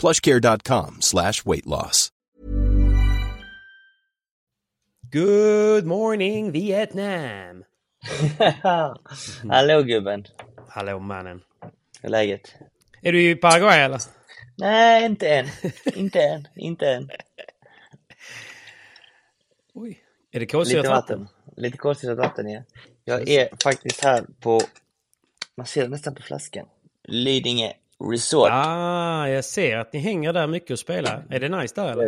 plushcare.com slash weight loss. Good morning Vietnam! Hallå gubben. Hallå mannen. Hur är läget? Är du i Paraguay eller? Nej, inte än. inte än. Inte än. Oj. Är det kolsyrat vatten? vatten. Lite kolsyrat vatten, ja. Jag är faktiskt här på, man ser det nästan på flaskan, Lidingö Resort. Ah, jag ser att ni hänger där mycket och spelar. Är det nice där eller?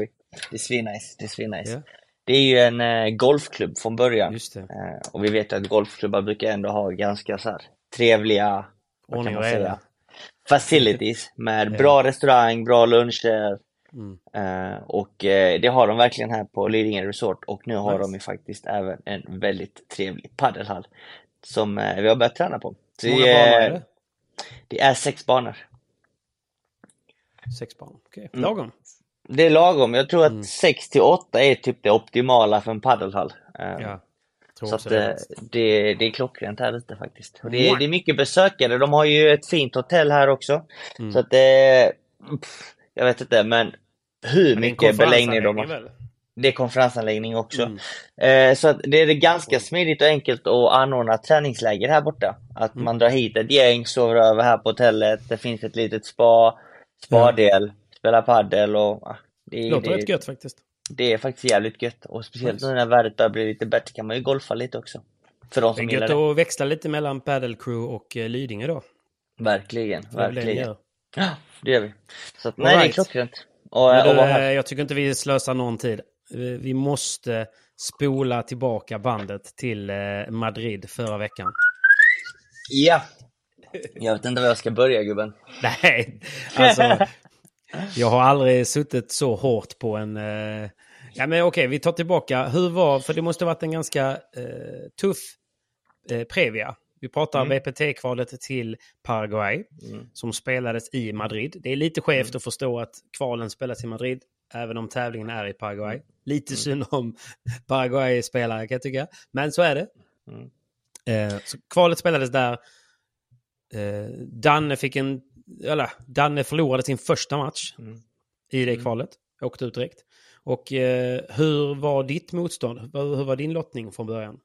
Det är svinnice. Det är svinnice. Ja. Det är ju en eh, golfklubb från början. Eh, och vi vet att golfklubbar brukar ändå ha ganska så här trevliga, vad kan man säga, facilities med bra restaurang, bra luncher. Mm. Eh, och eh, det har de verkligen här på Lidingö Resort och nu har Nice. de ju faktiskt även en väldigt trevlig paddelhall som eh, vi har börjat träna på. Så Hur många det, banor är- är det? det är sex banor. Sex barn. Okej, Mm. lagom. Det är lagom. Jag tror att Mm. 6 till 8 är typ det optimala för en paddelhall. Eh, Ja. Så att det. eh, det, det är klockrent här ute faktiskt. Och det, är, Mwah. det är mycket besökare. De har ju ett fint hotell här också. Mm. Så att det... pff, Jag vet inte, men hur Men mycket beläggning de har. väl? Det är konferensanläggning också. Mm. Eh, så att det är ganska smidigt och enkelt att anordna träningsläger här borta. Att Mm. man drar hit ett gäng, sover över här på hotellet. Det finns ett litet spa, spadel, spelar paddel och... ah, det, Låter det, rätt gött faktiskt. det är faktiskt jävligt gött. Och speciellt nu när vädret börjar bli lite bättre kan man ju golfa lite också. För de Det som är gillar gött det. att växla lite mellan Paddle Crew och eh, Lidingö då. Verkligen, Det är det verkligen. Ja, det gör vi. Så att, nej, det är right. klockrent. Och, Men och du, eh, jag tycker inte vi slösar någon tid. Eh, Vi måste spola tillbaka bandet till eh, Madrid förra veckan. Ja! Jag vet inte var jag ska börja gubben. Nej, alltså. Jag har aldrig suttit så hårt på en... Eh... Ja men okej, vi tar tillbaka. Hur var... För det måste ha varit en ganska eh, tuff eh, Previa. Vi pratar Mm. VPT-kvalet till Paraguay Mm. som spelades i Madrid. Det är lite skevt att förstå att kvalen spelas i Madrid även om tävlingen är i Paraguay. Mm. Lite synd om Paraguay-spelare kan jag tycka. Men så är det. Mm. Eh, så kvalet spelades där. Eh, Danne fick en... Eller, Danne förlorade sin första match Mm. i det Mm. kvalet. Åkte ut direkt. Och eh, hur var ditt motstånd? Hur hur var din lottning från början?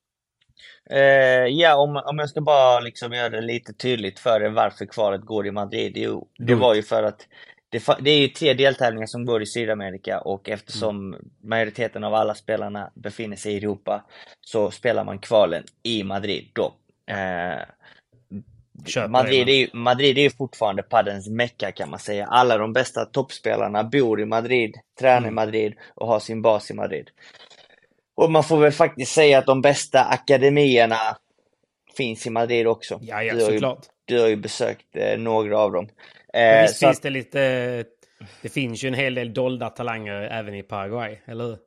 Eh, ja, om, om jag ska bara liksom göra det lite tydligt för er varför kvalet går i Madrid. Det Mm. var ju för att det, det är ju tre deltävlingar som går i Sydamerika och eftersom majoriteten av alla spelarna befinner sig i Europa så spelar man kvalen i Madrid då. Eh, Köper Madrid är, ju, Madrid är ju fortfarande paddens mecka kan man säga. Alla de bästa toppspelarna bor i Madrid, tränar i Mm. Madrid och har sin bas i Madrid. Och man får väl faktiskt säga att de bästa akademierna finns i Madrid också. Ja, ja, du, har ju, du har ju besökt eh, några av dem. Men visst finns att... det lite... Det finns ju en hel del dolda talanger även i Paraguay, eller hur?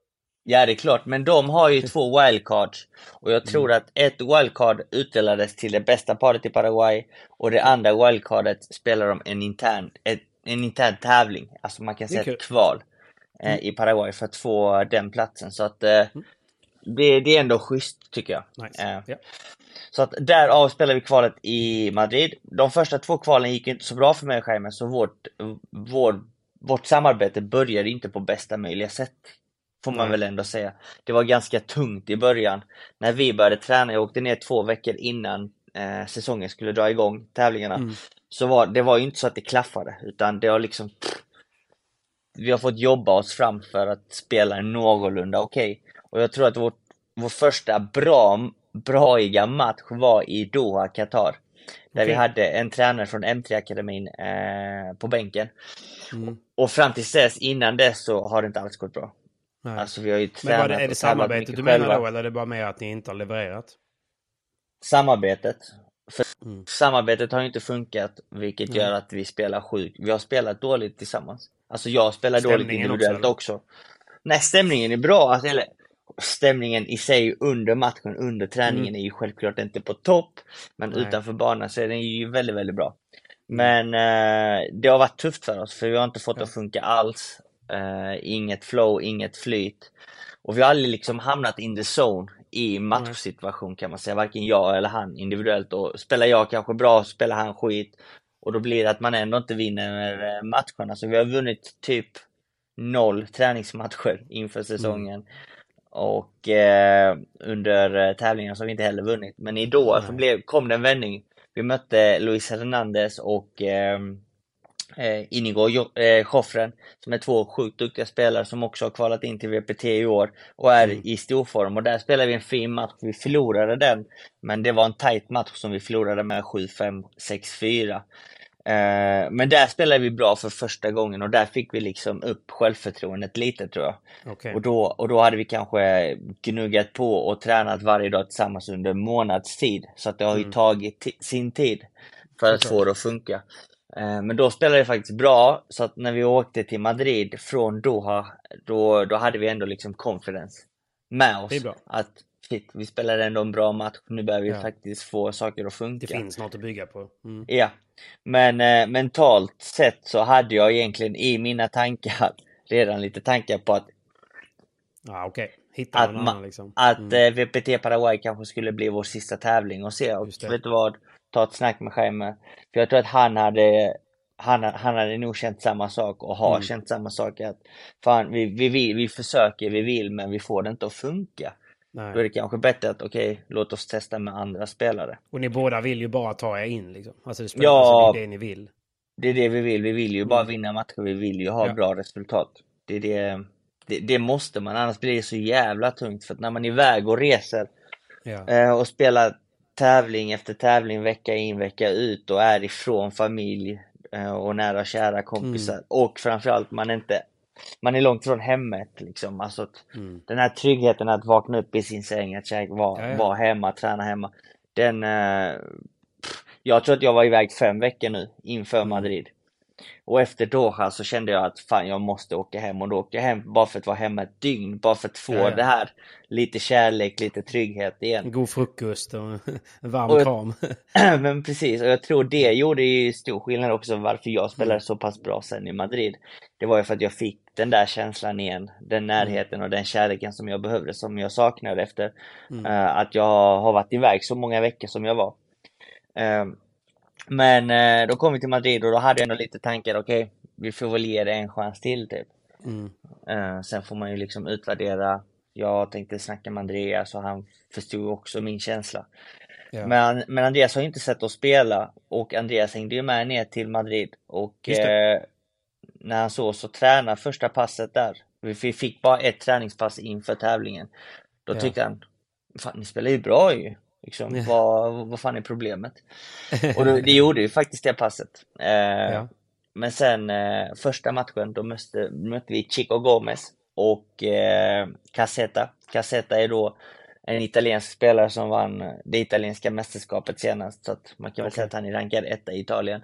Ja, det är klart, men de har ju två wildcards. Och jag tror mm. att ett wildcard utdelades till det bästa paret i Paraguay och det andra wildcardet spelar de en intern, ett, en intern tävling, alltså man kan säga ett kval eh, mm. i Paraguay för att få den platsen. Så att eh, mm. det, det är ändå schysst tycker jag. Nice. Eh, yeah. Så att därav spelar vi kvalet i Madrid. De första två kvalen gick inte så bra för mig och Jaime, så vårt, vår, vårt samarbete började inte på bästa möjliga sätt. Får man Nej. väl ändå säga. Det var ganska tungt i början. När vi började träna, jag åkte ner två veckor innan eh, säsongen skulle dra igång, tävlingarna. Mm. Så var, det var ju inte så att det klaffade, utan det har liksom pff, Vi har fått jobba oss fram för att spela någorlunda okej. Okay. Och jag tror att vårt, vår första bra braiga match var i Doha, Qatar. Där okay. vi hade en tränare från M3-akademin eh, på bänken. Mm. Och fram tills dess, innan dess, så har det inte alls gått bra. Nej. Alltså vi har ju tränat Men det, är det samarbetet du menar då, eller är det bara med att ni inte har levererat? Samarbetet. För mm. Samarbetet har inte funkat, vilket mm. gör att vi spelar sjukt. Vi har spelat dåligt tillsammans. Alltså jag spelar stämningen dåligt individuellt också, också. Nej, stämningen är bra. Alltså, eller, stämningen i sig under matchen, under träningen mm. är ju självklart inte på topp. Men Nej. utanför banan så är den ju väldigt, väldigt bra. Mm. Men eh, det har varit tufft för oss, för vi har inte fått det att funka alls. Eh, inget flow, inget flyt. Och vi har aldrig liksom hamnat in the zone i matchsituation kan man säga, varken jag eller han individuellt. Och spelar jag kanske bra, spelar han skit. Och då blir det att man ändå inte vinner eh, matcherna. Så vi har vunnit typ noll träningsmatcher inför säsongen. Mm. Och eh, under eh, tävlingen så har vi inte heller vunnit. Men i Doha så blev, kom det en vändning. Vi mötte Luis Hernandez och eh, eh Inigo eh, Joffren som är två sjukt duktiga spelare som också har kvalat in till VPT i år och är mm. i storform. Och där spelade vi en fin match. Vi förlorade den, men det var en tight match som vi förlorade med 7-5, 6-4. Eh, men där spelade vi bra för första gången och där fick vi liksom upp självförtroendet lite tror jag. Okay. Och, då, och då hade vi kanske gnuggat på och tränat varje dag tillsammans under månads tid. Så att det har ju mm. tagit sin tid för att få det att funka. Eh, men då spelade det faktiskt bra, så att när vi åkte till Madrid från Doha, då, då hade vi ändå liksom confidence med oss. Att shit, vi spelade ändå en bra match, nu behöver vi ja. faktiskt få saker att funka. Det finns något att bygga på. Mm. Ja. Men eh, mentalt sett så hade jag egentligen i mina tankar redan lite tankar på att Ja, okej. Okay. Hitta någon annan liksom. Att mm. eh, VPT Paraguay kanske skulle bli vår sista tävling och se. Och vet du vad? Ta ett snack med Jaime. För jag tror att han hade han, han hade nog känt samma sak och har mm. känt samma sak att fan, vi, vi, vi, vi försöker, vi vill men vi får det inte att funka. Nej. Då är det kanske bättre att okej, okay, låt oss testa med andra spelare. Och ni båda vill ju bara ta er in liksom? Alltså det, spelar, ja, alltså det är det ni vill? Det är det vi vill. Vi vill ju bara mm. vinna matcher. Vi vill ju ha ja. bra resultat. Det, är det, det, det, måste man, annars blir det så jävla tungt. För att när man är iväg och reser ja. eh, och spelar tävling efter tävling vecka in vecka ut och är ifrån familj eh, och nära kära kompisar mm. och framförallt man inte man är långt från hemmet liksom. Alltså mm. Den här tryggheten att vakna upp i sin säng, att vara var hemma, träna hemma. Den... Eh, jag tror att jag var iväg fem veckor nu inför mm. Madrid. Och efter Doha så kände jag att fan jag måste åka hem och då åkte jag hem bara för att vara hemma ett dygn, bara för att få ja, ja. det här lite kärlek, lite trygghet igen. God frukost och en varm och, kram. men precis, och jag tror det gjorde ju stor skillnad också varför jag spelade mm. så pass bra sen i Madrid. Det var ju för att jag fick den där känslan igen, den närheten och den kärleken som jag behövde, som jag saknade efter mm. uh, att jag har varit iväg så många veckor som jag var. Uh, men uh, då kom vi till Madrid och då hade jag ändå lite tankar, okej, okay, vi får väl ge det en chans till typ. Mm. sen får man ju liksom utvärdera. Jag tänkte snacka med Andreas och han förstod också min känsla. Ja. Men, men Andreas har inte sett oss spela och Andreas hängde ju med ner till Madrid och när han såg så träna första passet där. Vi fick bara ett träningspass inför tävlingen. Då ja. tyckte han, fan ni spelar ju bra ju. Liksom, ja. vad, vad fan är problemet? Och då, det gjorde ju faktiskt det passet. Eh, ja. Men sen eh, första matchen, då mötte, mötte vi Chico Gomez och eh, Caseta. Caseta är då en italiensk spelare som vann det italienska mästerskapet senast. Så att man kan väl Okej. säga att han är rankad etta i Italien.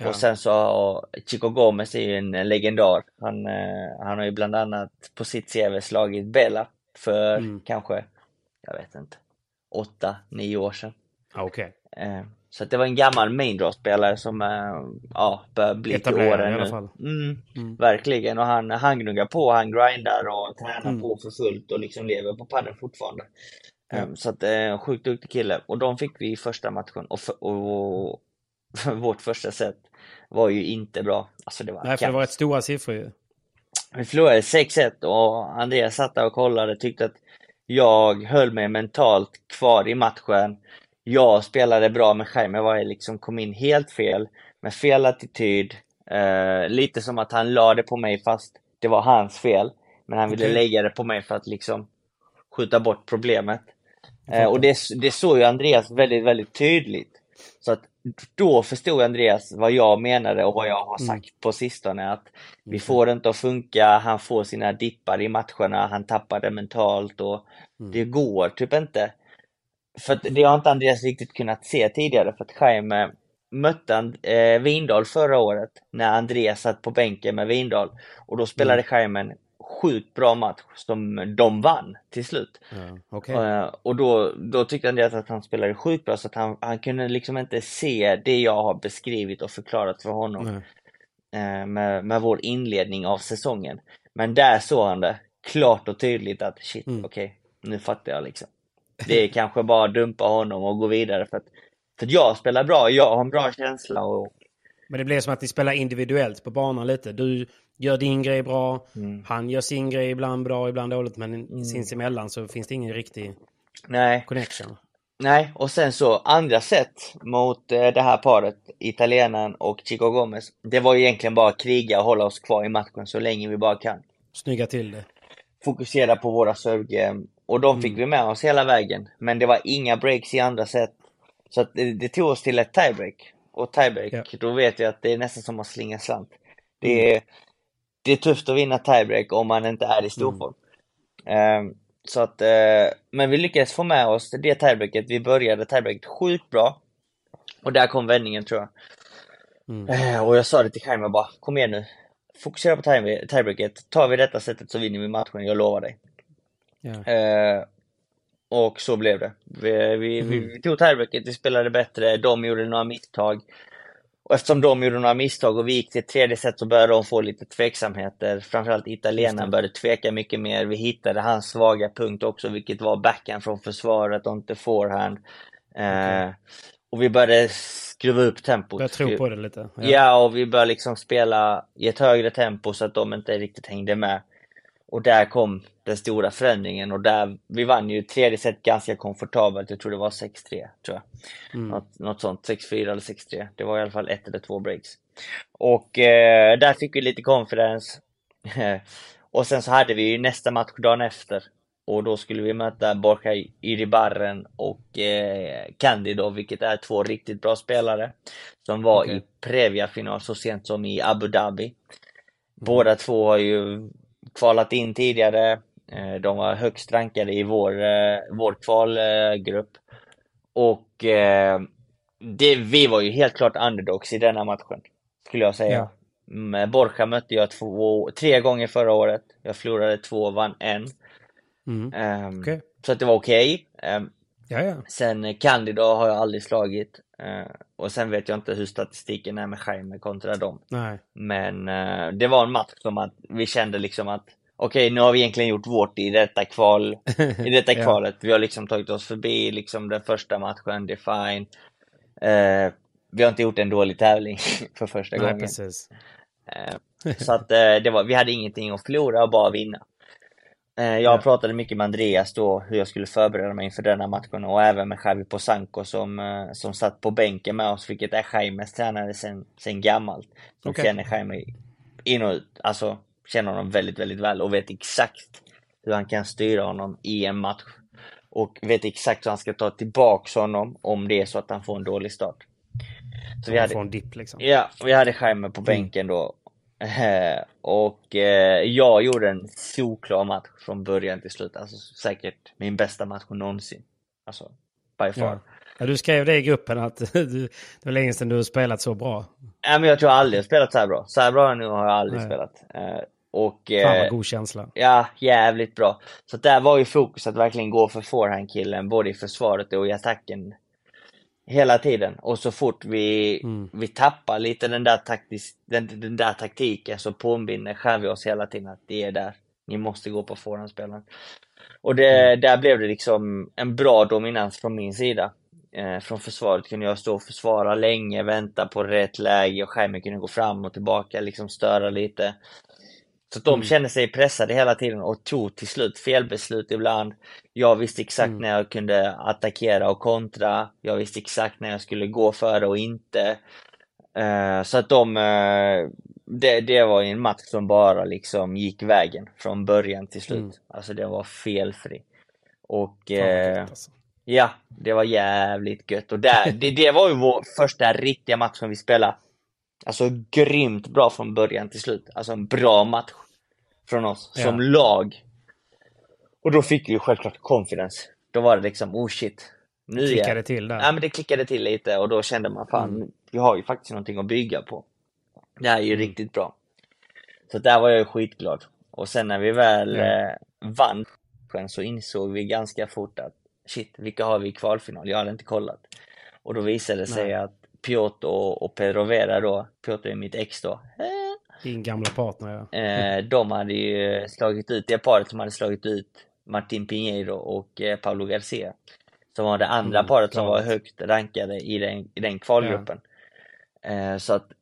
Ja. Och sen så har Chico Gomez är ju en legendar. Han, eh, han har ju bland annat på sitt CV slagit Bella för Mm. kanske, jag vet inte, åtta, nio år sedan. Okej. Eh, Så att det var en gammal main draw-spelare som eh, ja, börjar bli till åren i alla nu. fall. Mm, Mm. Verkligen, och han, han gnuggar på, han grindar och tränar Mm. på för fullt och liksom lever på padden fortfarande. Eh, Så att eh, en sjukt duktig kille. Och de fick vi i första matchen och, för, och vårt första set var ju inte bra. Alltså det var Nej, för det var rätt stora siffror ju. Vi förlorade 6-1 och Andreas satt där och kollade och tyckte att jag höll mig mentalt kvar i matchen. Jag spelade bra men Jaime var liksom kom in helt fel med fel attityd. Eh, lite som att han la det på mig fast det var hans fel. Men han ville Okej. lägga det på mig för att liksom skjuta bort problemet. Eh, och det, det såg ju Andreas väldigt, väldigt tydligt. Så att då förstod Andreas vad jag menade och vad jag har Mm. sagt på sistone att vi får det inte att funka, han får sina dippar i matcherna, han tappar det mentalt och Mm. det går typ inte. För det har inte Andreas riktigt kunnat se tidigare för att Jaime mötte And- eh, Vindal förra året när Andreas satt på bänken med Vindal och då spelade Jaime en sjukt bra match som de vann till slut. Ja, Okej. Eh, och då, då tyckte Andreas att han spelade sjukt bra så att han, han kunde liksom inte se det jag har beskrivit och förklarat för honom eh, med, med vår inledning av säsongen. Men där såg han det klart och tydligt att shit, Mm. okej, nu fattar jag liksom. Det är kanske bara dumpa honom och gå vidare för att, för att jag spelar bra, jag har en bra känsla och Men det blev som att ni spelar individuellt på banan lite. Du gör din grej bra, Mm. han gör sin grej ibland bra, ibland dåligt, men sinsemellan så finns det ingen riktig nej, connection. Nej, och sen så andra set mot eh, det här paret, italienaren och Chico Gomez. Det var ju egentligen bara att kriga och hålla oss kvar i matchen så länge vi bara kan. Snygga till det. Fokusera på våra servegame och de fick vi med oss hela vägen. Men det var inga breaks i andra set. Så att det, det tog oss till ett tiebreak. Och tiebreak, Ja. då vet jag att det är nästan som att slinga slant. Det är, det är tufft att vinna tiebreak om man inte är i storform. Ehm, så att, eh, men vi lyckades få med oss det tiebreaket. Vi började tiebreaket sjukt bra. Och där kom vändningen tror jag. Mm. Eh, och jag sa det till Jaime bara, kom igen nu. Fokusera på tie- tiebreaket. Tar vi detta sättet så vinner vi matchen, jag lovar dig. Eh, och så blev det. Vi, vi, vi, vi tog tiebreaket, vi spelade bättre, de gjorde några misstag. Och eftersom de gjorde några misstag och vi gick till ett tredje set så började de få lite tveksamheter. Framförallt italienaren började tveka mycket mer. Vi hittade hans svaga punkt också, vilket var backhand från försvaret och inte forehand. Eh, Och vi började skruva upp tempot. Jag tror på det lite. Ja. och vi började liksom spela i ett högre tempo så att de inte riktigt hängde med. Och där kom den stora förändringen och där, vi vann ju tredje set ganska komfortabelt, jag tror det var 6-3, tror jag. Mm. Något, något sånt, 6-4 eller 6-3. Det var i alla fall ett eller två breaks. Och eh, där fick vi lite confidence. och sen så hade vi ju nästa match dagen efter. Och då skulle vi möta Borja Iribarren och eh, Candido, vilket är två riktigt bra spelare. Som var Okej. i Previa-final så sent som i Abu Dhabi. Båda två har ju kvalat in tidigare. Eh, De var högst rankade i vår, eh, vår kvalgrupp. Och eh, det, vi var ju helt klart underdogs i denna matchen. Skulle jag säga. Ja. Med Borja mötte jag två, tre gånger förra året. Jag förlorade två, vann en. Mm. Ehm, Okej. Så att det var okej. Ehm, Ja, ja. Sen Candido har jag aldrig slagit. Eh, och sen vet jag inte hur statistiken är med Jaime kontra dem. Nej. Men eh, det var en match som att vi kände liksom att okej, nu har vi egentligen gjort vårt i detta kval, i detta Ja. kvalet. Vi har liksom tagit oss förbi liksom den första matchen, det är fine. Eh, vi har inte gjort en dålig tävling för första Nej, gången. så att det var, vi hade ingenting att förlora och bara vinna. Eh, jag Ja. pratade mycket med Andreas då hur jag skulle förbereda mig inför denna matchen och även med Javi Posanko som, eh, som satt på bänken med oss, vilket är Jaimes tränare sen, sen gammalt. Som Okej. känner Jaime in och ut, alltså känner honom väldigt, väldigt väl och vet exakt hur han kan styra honom i en match. Och vet exakt hur han ska ta tillbaks honom om det är så att han får en dålig start. Så vi hade, får en dipp liksom. Ja, vi hade Jaime på bänken då. Eh, och eh, jag gjorde en solklar match från början till slut. Alltså säkert min bästa match någonsin. Alltså, by far. Ja. Ja, du skrev det i gruppen att du, det var länge sedan du har spelat så bra. Nej men jag tror jag aldrig spelat så här bra. Så här bra nu har jag aldrig Nej. spelat. Eh, och, Fan vad god känsla. Ja, jävligt bra. Så där var ju fokus att verkligen gå för forehand-killen, både i försvaret och i attacken. Hela tiden. Och så fort vi, mm. vi tappar lite den där, taktis, den, den där taktiken så påminner vi oss hela tiden att det är där. Ni måste gå på forehandspelaren. Och det, mm. där blev det liksom en bra dominans från min sida. Eh, från försvaret kunde jag stå och försvara länge, vänta på rätt läge och Jaime kunde gå fram och tillbaka, liksom störa lite. Så de mm. kände sig pressade hela tiden och tog till slut felbeslut ibland. Jag visste exakt mm. när jag kunde attackera och kontra. Jag visste exakt när jag skulle gå före och inte. Uh, så att de, uh, det, det var en match som bara liksom gick vägen från början till slut. Mm. Alltså det var felfri. Och uh, alltså. ja, det var jävligt gött. Och där, det, det var ju vår första riktiga match som vi spelade Alltså grymt bra från början till slut. Alltså en bra match från oss ja. som lag. Och då fick vi självklart confidence. Då var det liksom, oh shit. Nu det klickade till där. Ja men det klickade till lite och då kände man fan, mm. vi har ju faktiskt någonting att bygga på. Det här är ju mm. riktigt bra. Så där var jag ju skitglad. Och sen när vi väl mm. eh, vann så insåg vi ganska fort att shit, vilka har vi i kvalfinal? Jag hade inte kollat. Och då visade det sig Nej. att Piotr och, och Pedro Vera då, Piotr är mitt ex då. Din gamla partner ja. Eh, de hade ju slagit ut, det paret som hade slagit ut Martin Pinheiro och eh, Pablo Garcia. Som var det andra mm, paret som var högt rankade i den, i den kvalgruppen. Ja. Eh, så att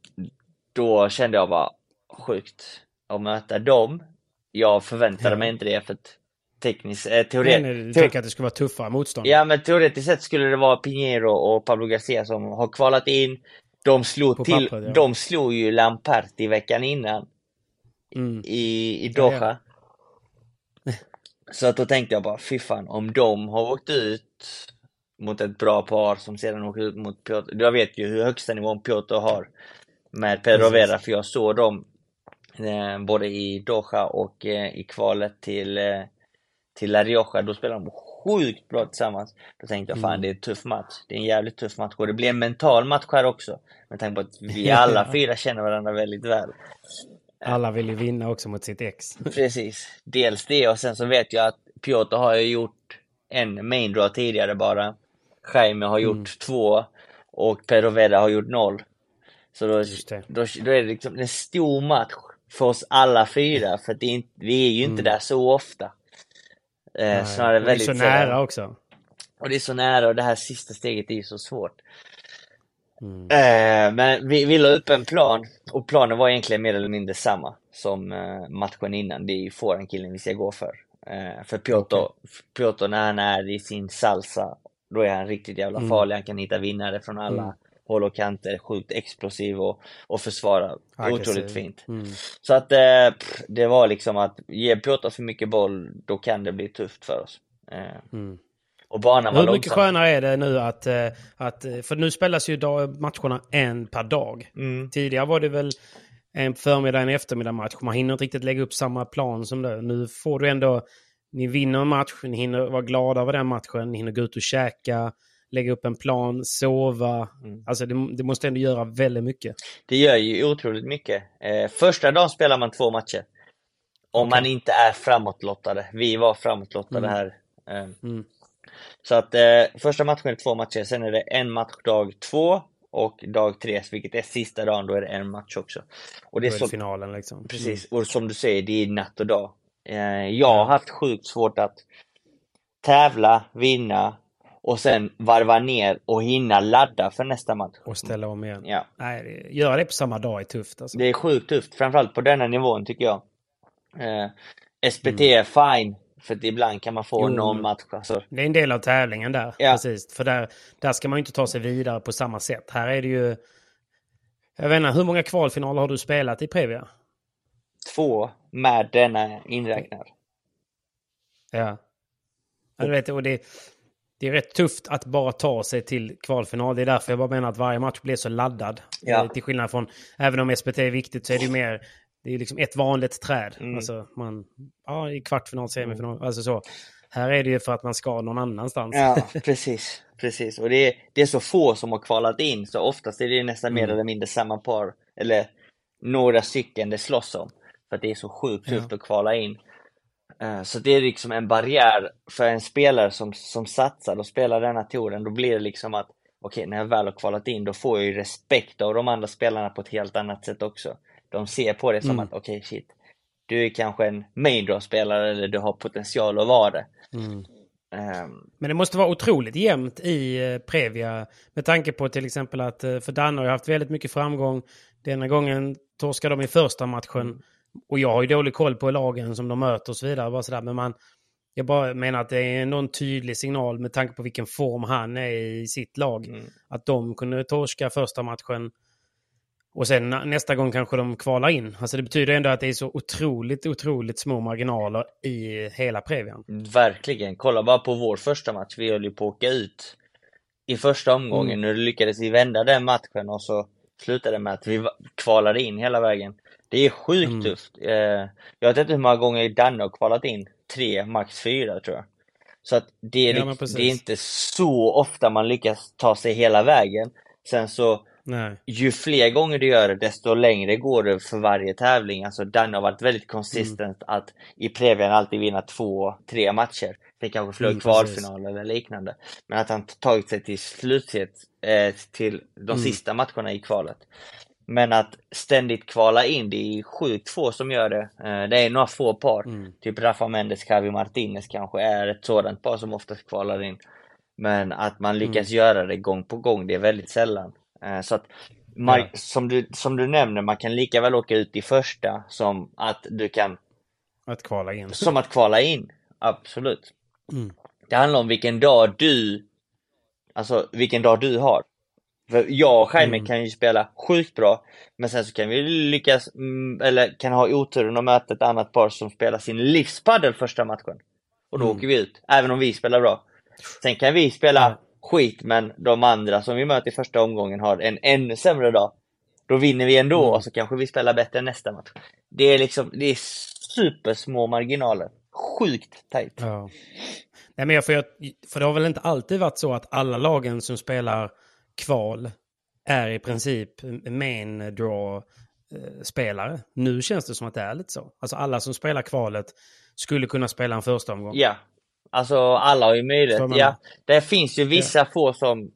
då kände jag bara sjukt att möta dem. Jag förväntade ja. mig inte det för att tekniskt, eh, teoretiskt... Du tänker att det skulle vara tuffare motstånd? Ja, men teoretiskt sett skulle det vara Pinheiro och Pablo Garcia som har kvalat in. De slog, till, pappret, ja. de slog ju Lamparti veckan innan. Mm. I, i Doha. Ja, Så att då tänkte jag bara, fy fan, om de har åkt ut mot ett bra par som sedan åker ut mot Piotr. Jag vet ju hur högsta nivån Piotr har med Pedro Vera, för jag såg dem eh, både i Doha och eh, i kvalet till eh, till La Rioja, då spelar de sjukt bra tillsammans. Då tänkte jag, fan mm. det är en tuff match. Det är en jävligt tuff match och det blir en mental match här också. Med tanke på att vi alla fyra känner varandra väldigt väl. Alla vill ju vinna också mot sitt ex. Precis. Dels det och sen så vet jag att Piotr har ju gjort en main draw tidigare bara. Jaime har gjort mm. två och Pedro Veda har gjort noll. Så då, då, då, är det liksom en stor match för oss alla fyra, för att är vi är ju inte mm. där så ofta. Eh, snarare väldigt, det är så nära också. Och det är så nära och det här sista steget är ju så svårt. Mm. Eh, men vi, vi la upp en plan och planen var egentligen mer eller mindre samma som eh, matchen innan. Det är ju forehandkillen vi ska gå för. Eh, för Piotr, okay. Piotr när han är i sin salsa, då är han riktigt jävla mm. farlig. Han kan hitta vinnare från alla mm. Håll och kanter, sjukt explosiv och, och försvara otroligt fint. Mm. Så att eh, det var liksom att ge Piotr för mycket boll, då kan det bli tufft för oss. Eh, mm. Och banan var Hur mycket långsam. skönare är det nu att, eh, att... För nu spelas ju matcherna en per dag. Mm. Tidigare var det väl en förmiddag, en eftermiddag match. Man hinner inte riktigt lägga upp samma plan som det. Nu får du ändå... Ni vinner en match, ni hinner vara glada över den matchen, ni hinner gå ut och käka, lägga upp en plan, sova. Mm. Alltså det, det, måste ändå göra väldigt mycket. Det gör ju otroligt mycket. Eh, första dagen spelar man två matcher. Om okay. man inte är framåtlottade. Vi var framåtlottade mm. här. Eh, mm. Så att eh, första matchen är två matcher, sen är det en match dag två och dag tre, vilket är sista dagen, då är det en match också. Och det är, så, finalen liksom. Precis, mm. och som du säger, det är natt och dag. Eh, jag har haft sjukt svårt att tävla, vinna och sen varva ner och hinna ladda för nästa match. Och ställa om igen. Ja. Nej, göra det på samma dag är tufft. Alltså. Det är sjukt tufft, framförallt på denna nivån tycker jag. Eh, SPT mm. är fine, för ibland kan man få jo, någon match. Alltså. Det är en del av tävlingen där. Ja. Precis. För där, där ska man ju inte ta sig vidare på samma sätt. Här är det ju... Jag vet inte, hur många kvalfinaler har du spelat i Previa? Två, med denna inräknad. Ja. ja du vet, och det, det är rätt tufft att bara ta sig till kvalfinal. Det är därför jag bara menar att varje match blir så laddad. Ja. Till skillnad från, även om SPT är viktigt så är det ju mer det är liksom ett vanligt träd. Mm. Alltså man, ja, i kvartfinal, semifinal, mm. alltså så. Här är det ju för att man ska någon annanstans. Ja, precis. precis. Och det är, det är så få som har kvalat in, så oftast är det nästan mm. mer eller mindre samma par, eller några stycken det slåss om. För att det är så sjukt tufft ja. att kvala in. Uh, så det är liksom en barriär för en spelare som, som satsar och spelar denna touren. Då blir det liksom att okej, okay, när jag väl har kvalat in, då får jag ju respekt av de andra spelarna på ett helt annat sätt också. De ser på det som mm. att okej, okay, shit, du är kanske en main draw-spelare eller du har potential att vara det. Mm. Um, Men det måste vara otroligt jämnt i eh, Previa med tanke på till exempel att eh, för Danne har haft väldigt mycket framgång. Denna gången torskade de i första matchen. Mm. Och jag har ju dålig koll på lagen som de möter och så vidare. Bara sådär. Men man, jag bara menar att det är någon tydlig signal med tanke på vilken form han är i sitt lag. Mm. Att de kunde torska första matchen och sen nästa gång kanske de kvalar in. Alltså det betyder ändå att det är så otroligt, otroligt små marginaler i hela Previan. Verkligen. Kolla bara på vår första match. Vi höll ju på att åka ut i första omgången. Mm. Nu lyckades vi vända den matchen och så slutade det med att vi kvalade in hela vägen. Det är sjukt mm. tufft. Eh, jag vet inte hur många gånger Danne har kvalat in. Tre, max fyra tror jag. Så att det är, ja, det är inte så ofta man lyckas ta sig hela vägen. Sen så Nej. Ju fler gånger du gör det, desto längre går det för varje tävling. Alltså Danne har varit väldigt konsistent mm. att i Previan alltid vinna två, tre matcher. Det kanske förlora mm, kvalfinal eller liknande. Men att han tagit sig till slutset, eh, till de mm. sista matcherna i kvalet. Men att ständigt kvala in, det är sjukt få som gör det. Eh, det är några få par. Mm. Typ Rafa Mendes, Cavi Martinez kanske är ett sådant par som oftast kvalar in. Men att man lyckas mm. göra det gång på gång, det är väldigt sällan. Eh, så att man, ja. som, du, som du nämner, man kan lika väl åka ut i första som att du kan... Att kvala in. Som att kvala in, absolut. Mm. Det handlar om vilken dag du... Alltså vilken dag du har. För jag och Jaime mm. kan ju spela sjukt bra, men sen så kan vi lyckas, mm, eller kan ha oturen att möta ett annat par som spelar sin livspaddel första matchen. Och då mm. åker vi ut, även om vi spelar bra. Sen kan vi spela skit, men de andra som vi möter i första omgången har en ännu sämre dag. Då vinner vi ändå mm. och så kanske vi spelar bättre nästa match. Det är liksom, det är supersmå marginaler. Sjukt tajt. Ja. Nej, men för, för det har väl inte alltid varit så att alla lagen som spelar kval är i princip main draw spelare. Nu känns det som att det är lite så. Alltså alla som spelar kvalet skulle kunna spela en första omgång. Ja, Alltså alla har ju möjlighet. Ja, det finns ju vissa ja. få som,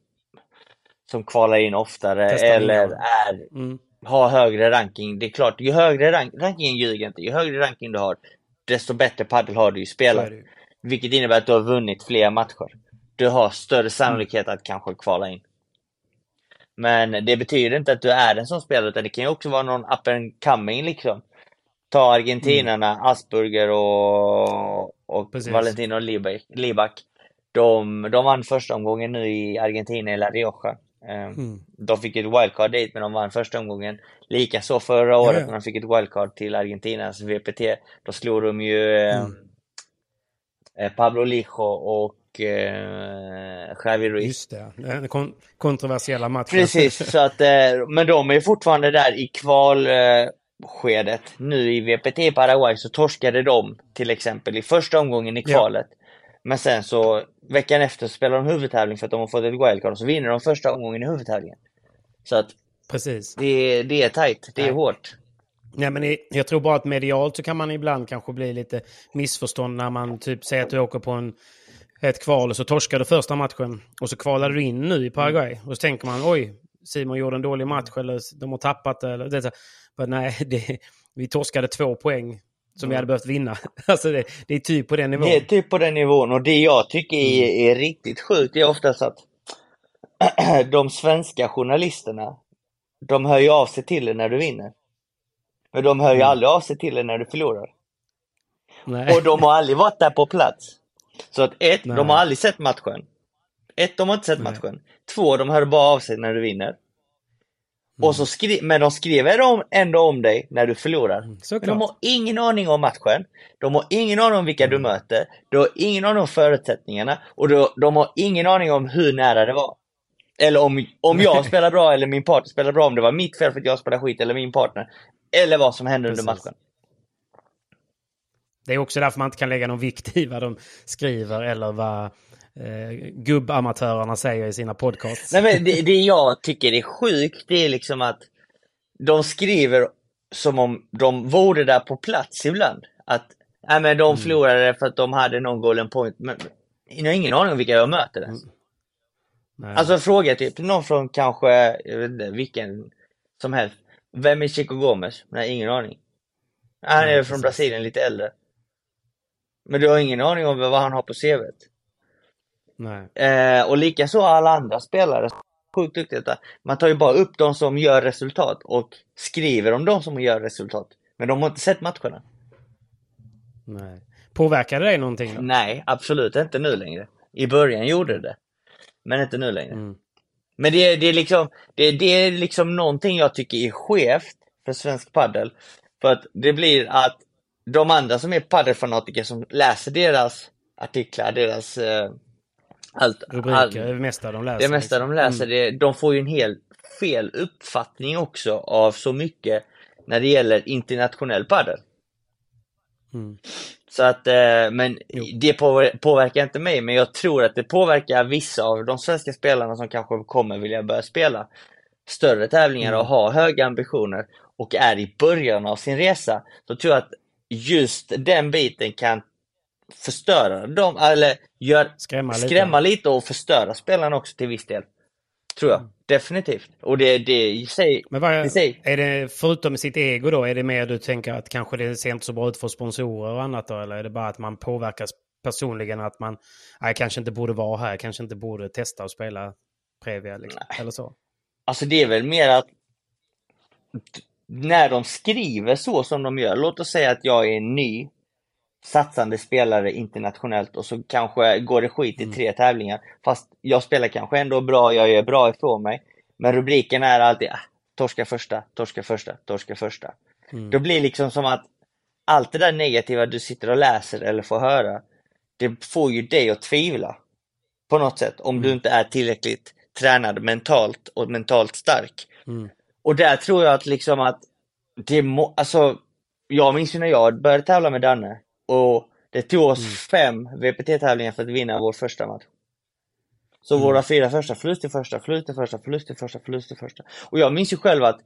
som kvalar in oftare Testar eller är, mm. har högre ranking. Det är klart, ju högre rank, rankingen ljuger inte. Ju högre ranking du har, desto bättre padel har du ju spelat. Vilket innebär att du har vunnit fler matcher. Du har större sannolikhet mm. att kanske kvala in. Men det betyder inte att du är en sån spelare, utan det kan ju också vara någon up and coming liksom. Ta argentinarna, mm. Asperger och, och Valentino Libac. De, de vann första omgången nu i Argentina i La Rioja. Ehm, mm. De fick ett wildcard dit, men de vann första omgången. Likaså förra året ja, ja. när de fick ett wildcard till Argentinas VPT. Då slog de ju ehm, mm. eh, Pablo Lijo och eh, Javi Ruiz. Just det, den kon kontroversiella matchen. Precis, så att, eh, men de är fortfarande där i kval, eh. Nu i VPT i Paraguay så torskade de till exempel i första omgången i kvalet. Ja. Men sen så veckan efter så spelar de huvudtävling för att de har fått ett wildcard och så vinner de första omgången i huvudtävlingen. Så att Precis. Det, det är tajt, det är Nej. hårt. Nej, men jag tror bara att medialt så kan man ibland kanske bli lite missförstånd när man typ säger att du åker på en, ett kval och så torskar du första matchen och så kvalar du in nu i Paraguay. Och så tänker man oj, Simon gjorde en dålig match eller de har tappat eller det. Men nej, det, vi torskade två poäng som mm. vi hade behövt vinna. Alltså det, det, är typ på den nivån. Det är typ på den nivån och det jag tycker är, mm. är riktigt sjukt är oftast att de svenska journalisterna, de hör ju av sig till dig när du vinner. Men de hör ju mm. aldrig av sig till dig när du förlorar. Nej. Och de har aldrig varit där på plats. Så att ett, Nej. de har aldrig sett matchen. Ett, de har inte sett Nej. matchen. Två, de hör bara av sig när du vinner. Mm. Och så skri men de skriver ändå om dig när du förlorar. Mm, men de har ingen aning om matchen. De har ingen aning om vilka mm. du möter. De har ingen aning om förutsättningarna. Och de, de har ingen aning om hur nära det var. Eller om, om jag spelar bra eller min partner spelar bra, om det var mitt fel för att jag spelar skit eller min partner. Eller vad som hände under matchen. Det är också därför man inte kan lägga någon vikt i vad de skriver eller vad eh, gubbamatörerna säger i sina podcasts. Nej, men det, det jag tycker är sjukt, det är liksom att de skriver som om de vore där på plats ibland. Att nej, men de mm. förlorade för att de hade någon golden point. Men jag har ingen aning om vilka jag möter ens. Mm. Alltså fråga typ någon från kanske, jag vet inte, vilken som helst. Vem är Chico Gomez? Nej, ingen aning. Han är från Brasilien, lite äldre. Men du har ingen aning om vad han har på CVt. Nej. Eh, och likaså alla andra spelare. Sjukt duktigt. Man tar ju bara upp de som gör resultat och skriver om de som gör resultat. Men de har inte sett matcherna. Nej. Påverkar det dig någonting då? Nej, absolut inte nu längre. I början gjorde det. Men inte nu längre. Mm. Men det, det, är liksom, det, det är liksom någonting jag tycker är skevt för svensk paddel. För att det blir att de andra som är paddelfanatiker som läser deras artiklar, deras eh, allt, Rubriker, all, det mesta de läser. Det mesta de liksom. läser, mm. det, de får ju en helt fel uppfattning också av så mycket när det gäller internationell padel. Mm. Så att, eh, men jo. det påverkar inte mig, men jag tror att det påverkar vissa av de svenska spelarna som kanske kommer vilja börja spela större tävlingar mm. och ha höga ambitioner och är i början av sin resa. Då tror jag att just den biten kan förstöra dem, eller gör, skrämma, skrämma lite. lite. och förstöra spelarna också till viss del. Tror jag. Mm. Definitivt. Och det, det i sig... Men vad, är, är det förutom sitt ego då, är det mer du tänker att kanske det ser inte så bra ut för sponsorer och annat då? Eller är det bara att man påverkas personligen att man, nej, kanske inte borde vara här, kanske inte borde testa och spela Previa liksom, eller så? Alltså det är väl mer att när de skriver så som de gör, låt oss säga att jag är ny satsande spelare internationellt och så kanske går det skit i mm. tre tävlingar. Fast jag spelar kanske ändå bra, jag gör bra ifrån mig. Men rubriken är alltid ah, torska första, torska första, torska första. Mm. Då blir det liksom som att allt det där negativa du sitter och läser eller får höra, det får ju dig att tvivla. På något sätt, om mm. du inte är tillräckligt tränad mentalt och mentalt stark. Mm. Och där tror jag att liksom att det må, alltså, jag minns ju när jag började tävla med Danne och det tog oss mm. fem VPT-tävlingar för att vinna vår första match. Så mm. våra fyra första, förlust i första, förlust i första, förlust i första, förlust i första. Och jag minns ju själv att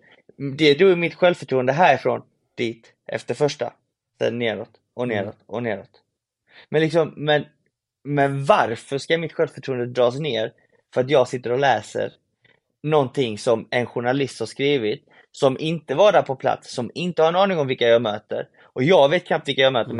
det drog mitt självförtroende härifrån dit efter första. Sen neråt och mm. neråt och neråt. Men liksom, men, men varför ska mitt självförtroende dras ner för att jag sitter och läser någonting som en journalist har skrivit, som inte var där på plats, som inte har en aning om vilka jag möter. Och jag vet knappt vilka jag möter, mm.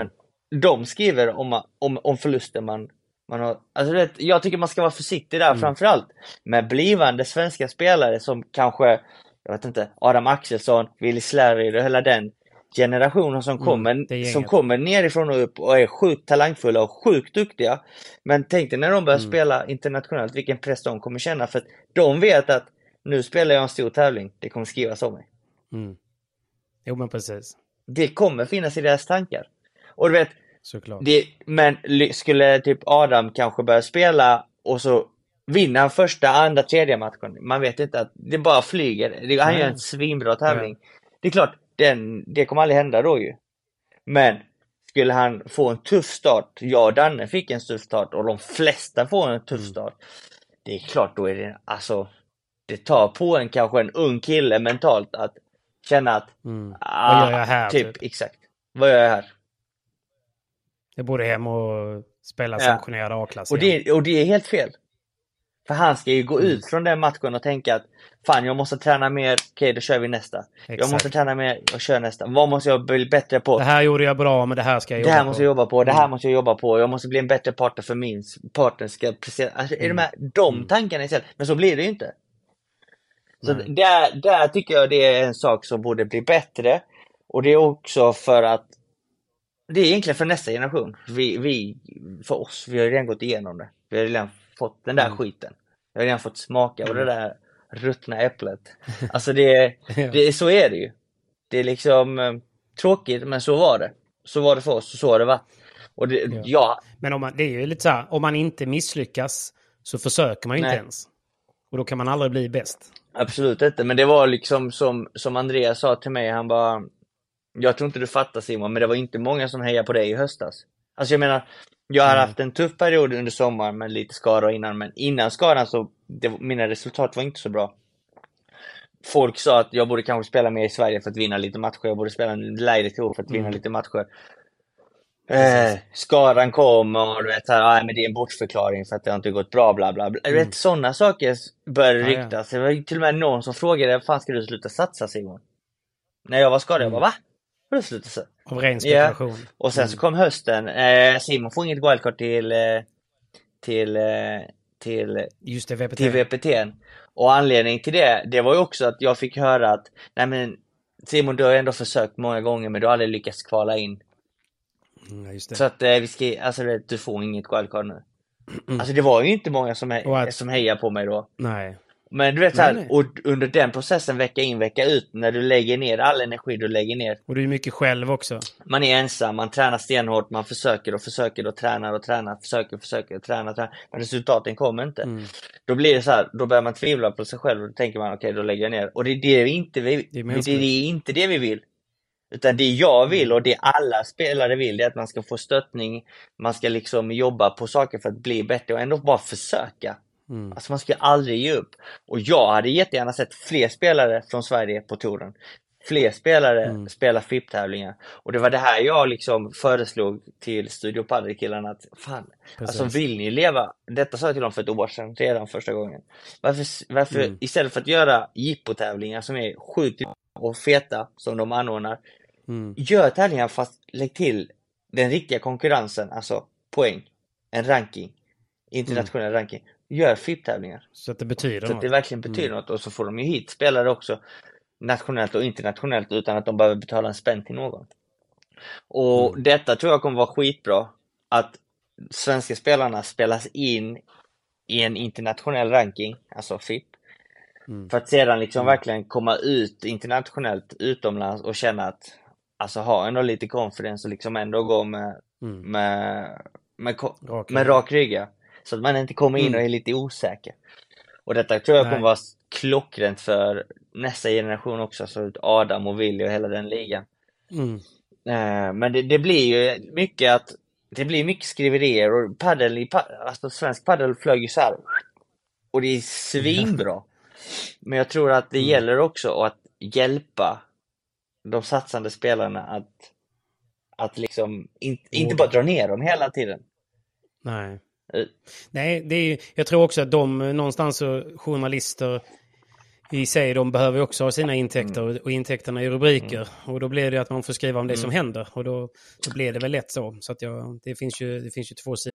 men de skriver om, om, om förluster man, man har. Alltså vet, jag tycker man ska vara försiktig där mm. framförallt med blivande svenska spelare som kanske, jag vet inte, Adam Axelsson, Willy Slarry och hela den generationen som mm, kommer, som kommer nerifrån och upp och är sjukt talangfulla och sjukt duktiga. Men tänk dig när de börjar mm. spela internationellt, vilken press de kommer känna för att de vet att nu spelar jag en stor tävling, det kommer skrivas om mig. Mm. Jo men precis. Det kommer finnas i deras tankar. Och du vet, Såklart. Det, men skulle typ Adam kanske börja spela och så vinner han första, andra, tredje matchen. Man vet inte att det bara flyger. Han gör en svinbra tävling. Ja. Det är klart, den, det kommer aldrig hända då ju. Men skulle han få en tuff start, jag och Danne fick en tuff start och de flesta får en tuff mm. start. Det är klart, då är det alltså det tar på en kanske en ung kille mentalt att känna att mm. ah, Vad gör jag här? Typ, typ, exakt. Vad gör jag här? Jag borde hem och spela ja. sanktionerad A-klass och det, och det är helt fel. För han ska ju gå mm. ut från den matchen och tänka att fan jag måste träna mer, okej okay, då kör vi nästa. Exakt. Jag måste träna mer, och kör nästa. Vad måste jag bli bättre på? Det här gjorde jag bra men det här ska jag jobba på. Det här måste jag jobba på, det här mm. måste jag jobba på. Jag måste bli en bättre partner för min partner ska prestera. Alltså, är mm. de här, de mm. tankarna istället? Men så blir det ju inte. Så där, där tycker jag det är en sak som borde bli bättre. Och det är också för att det är egentligen för nästa generation. Vi, vi, för oss, vi har redan gått igenom det. Vi har redan fått den där mm. skiten. Vi har redan fått smaka mm. av det mm. där ruttna äpplet. Alltså det, det, så är det ju. Det är liksom eh, tråkigt, men så var det. Så var det för oss och så har det varit. Och det, ja. ja. Men om man, det är ju lite så här, om man inte misslyckas så försöker man ju inte ens. Och då kan man aldrig bli bäst. Absolut inte, men det var liksom som, som Andreas sa till mig, han bara Jag tror inte du fattar Simon, men det var inte många som hejade på dig i höstas. Alltså jag menar, jag har haft en tuff period under sommaren med lite skador innan, men innan skadan så, det, mina resultat var inte så bra. Folk sa att jag borde kanske spela mer i Sverige för att vinna lite matcher, jag borde spela en lägre tour för att vinna mm. lite matcher. Eh, skadan kom och du vet, här, men det är en bortförklaring för att det har inte gått bra, bla bla bla. Mm. Du vet, sådana saker började ja, ryktas. Ja. Det var till och med någon som frågade, fan ska du sluta satsa Simon? När jag var skadad, mm. jag bara va? Vadå sluta satsa? Av ren spekulation. Ja. Och sen mm. så kom hösten, eh, Simon får inget wildcard till, eh, till, eh, till, Just det, VPT. till VPT. Och anledningen till det, det var ju också att jag fick höra att, nej men Simon du har ändå försökt många gånger men du har aldrig lyckats kvala in. Mm, så att eh, vi ska, alltså du får inget wildcard nu. Mm. Alltså det var ju inte många som, he som hejade på mig då. Nej. Men du vet såhär, och under den processen vecka in vecka ut när du lägger ner all energi du lägger ner. Och du är mycket själv också. Man är ensam, man tränar stenhårt, man försöker och försöker och tränar och tränar, försöker och försöker och tränar, tränar. Men resultaten kommer inte. Mm. Då blir det så här, då börjar man tvivla på sig själv och då tänker man okej, okay, då lägger jag ner. Och det är det vi inte vill. Det är, det är inte det vi vill. Utan det jag vill och det alla spelare vill, det är att man ska få stöttning, man ska liksom jobba på saker för att bli bättre och ändå bara försöka. Mm. Alltså man ska aldrig ge upp. Och jag hade jättegärna sett fler spelare från Sverige på touren. Fler spelare mm. spela FIP-tävlingar. Och det var det här jag liksom föreslog till Studio Padel-killarna att fan, Precis. alltså vill ni leva, detta sa jag till dem för ett år sedan redan första gången. Varför, varför mm. istället för att göra jippo-tävlingar som är sjukt och feta som de anordnar, mm. gör tävlingar fast lägg till den riktiga konkurrensen, alltså poäng, en ranking, internationell mm. ranking gör FIP-tävlingar. Så att det betyder Så något. att det verkligen betyder mm. något och så får de ju hit spelare också nationellt och internationellt utan att de behöver betala en spänn till någon. Och mm. detta tror jag kommer vara skitbra. Att svenska spelarna spelas in i en internationell ranking, alltså FIP. Mm. För att sedan liksom mm. verkligen komma ut internationellt utomlands och känna att Alltså ha ändå lite confidence och liksom ändå gå med, mm. med, med, med, med rak rygg. Så att man inte kommer in och mm. är lite osäker. Och detta tror jag Nej. kommer vara klockrent för nästa generation också, så Adam och Willy och hela den ligan. Eh, men det, det, blir ju mycket att det blir mycket skriverier och paddel, alltså svensk padel flög ju så här. Och det är svinbra. Men jag tror att det mm. gäller också att hjälpa de satsande spelarna att, att liksom in, inte bara dra ner dem hela tiden. Nej. Nej, det är, jag tror också att de någonstans, journalister i sig, de behöver också ha sina intäkter mm. och intäkterna är rubriker. Mm. Och då blir det att man får skriva om det mm. som händer och då, då blir det väl lätt så. Så att jag, det, finns ju, det finns ju två sidor.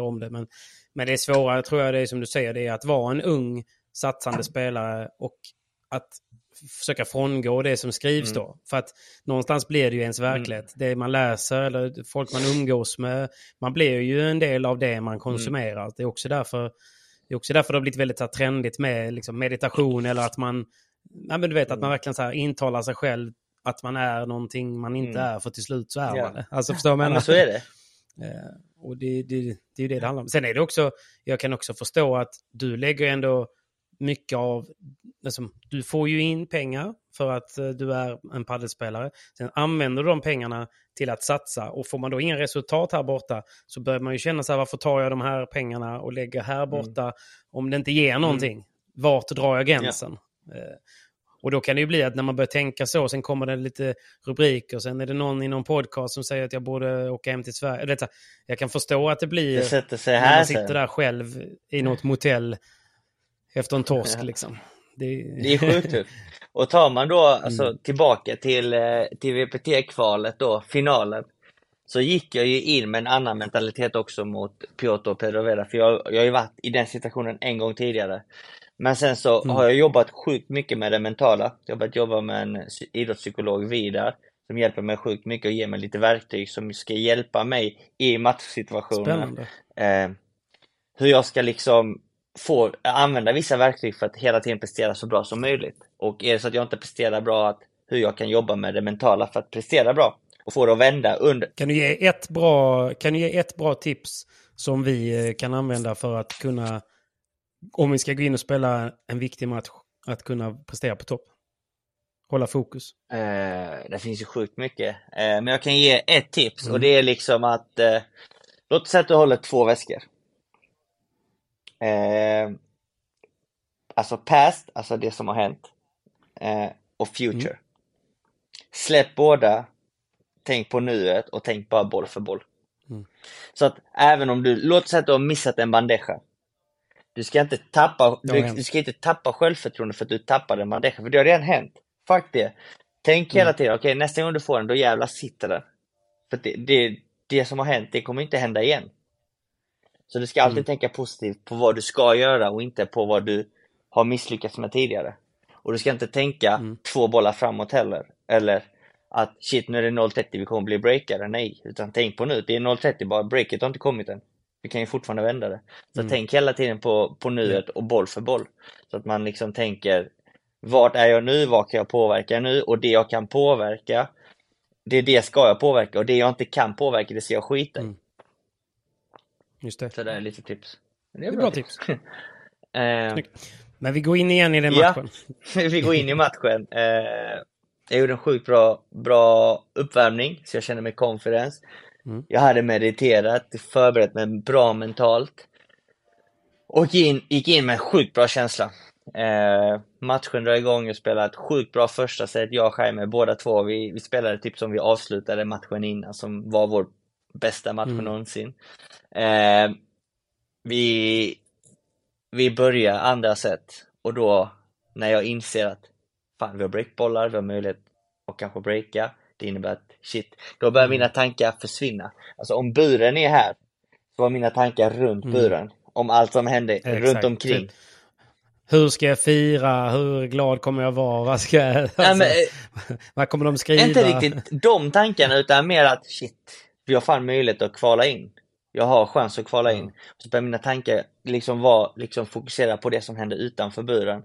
Om det, men, men det är svårare, tror jag, det är som du säger, det är att vara en ung satsande spelare och att försöka frångå det som skrivs mm. då. För att någonstans blir det ju ens verklighet. Mm. Det man läser eller folk man umgås med. Man blir ju en del av det man konsumerar. Mm. Det är också därför det är också därför det har blivit väldigt här, trendigt med liksom, meditation eller att man, ja, men du vet, att man mm. verkligen så här, intalar sig själv att man är någonting man inte mm. är för till slut så är man det. Alltså förstår du vad jag menar? Ja, så är det. Eh, och det, det, det är ju det det handlar om. Sen är det också, jag kan också förstå att du lägger ändå mycket av, alltså, du får ju in pengar för att eh, du är en paddelspelare. Sen använder du de pengarna till att satsa och får man då inga resultat här borta så börjar man ju känna så här varför tar jag de här pengarna och lägger här mm. borta mm. om det inte ger någonting? Mm. Vart drar jag gränsen? Ja. Och då kan det ju bli att när man börjar tänka så, sen kommer det lite rubriker, sen är det någon i någon podcast som säger att jag borde åka hem till Sverige. Detta, jag kan förstå att det blir... Det sätter sig här när man sitter där själv i något motell efter en torsk liksom. Det, det är sjukt tufft. Och tar man då alltså, mm. tillbaka till, eh, till VPT-kvalet då, finalen, så gick jag ju in med en annan mentalitet också mot Piotr Pedrovera, för jag, jag har ju varit i den situationen en gång tidigare. Men sen så mm. har jag jobbat sjukt mycket med det mentala. Jag har börjat jobba med en idrottspsykolog, Vidar, som hjälper mig sjukt mycket och ger mig lite verktyg som ska hjälpa mig i matchsituationer. Eh, hur jag ska liksom få använda vissa verktyg för att hela tiden prestera så bra som möjligt. Och är det så att jag inte presterar bra, att hur jag kan jobba med det mentala för att prestera bra och få det att vända under. Kan du ge ett bra, kan du ge ett bra tips som vi eh, kan använda för att kunna om vi ska gå in och spela en viktig match, att kunna prestera på topp? Hålla fokus? Eh, det finns ju sjukt mycket. Eh, men jag kan ge ett tips mm. och det är liksom att eh, Låt oss säga att du håller två väskor. Eh, alltså past, alltså det som har hänt. Eh, och future. Mm. Släpp båda. Tänk på nuet och tänk bara boll för boll. Mm. Så att även om du, låt säga att du har missat en bandeja. Du ska inte tappa, du, du, ska inte tappa självförtroende för att du tappade en bandeja, för det har redan hänt. Fuck det. Tänk mm. hela tiden, okej okay, nästa gång du får den, då jävlar sitter den. För det, det, det som har hänt, det kommer inte hända igen. Så du ska alltid mm. tänka positivt på vad du ska göra och inte på vad du har misslyckats med tidigare. Och du ska inte tänka mm. två bollar framåt heller. Eller att shit, nu är det 0.30, vi kommer bli breakare. Nej, utan tänk på nu, det är 0.30 bara, breaket har inte kommit än. Vi kan ju fortfarande vända det. Så mm. tänk hela tiden på, på nuet och boll för boll. Så att man liksom tänker, vart är jag nu, vad kan jag påverka nu? Och det jag kan påverka, det är det ska jag påverka och det jag inte kan påverka, det ska jag skita i. Mm. Just det. Så det är lite tips. Det är, bra, bra tips. tips. uh, Men vi går in igen i den matchen. Ja, vi går in i matchen. Uh, jag gjorde en sjukt bra, bra uppvärmning, så jag känner mig confidence. Mm. Jag hade mediterat, förberett mig bra mentalt. Och in, gick in med en sjukt bra känsla. Eh, matchen drar igång, jag spelade ett sjukt bra första set, jag och Jaime, båda två. Vi, vi spelade typ som vi avslutade matchen innan, som var vår bästa match mm. någonsin. Eh, vi, vi börjar andra set och då när jag inser att fan, vi har breakbollar, vi har möjlighet att kanske breaka. Det innebär att shit, då börjar mina tankar försvinna. Alltså om buren är här, så var mina tankar runt mm. buren. Om allt som hände Exakt. runt omkring. Typ. Hur ska jag fira? Hur glad kommer jag vara? Vad, ska jag, alltså, ja, men, vad kommer de skriva? Inte riktigt de tankarna utan mer att shit, vi har fan möjlighet att kvala in. Jag har chans att kvala in. Mm. Så börjar mina tankar liksom vara liksom fokusera på det som händer utanför buren.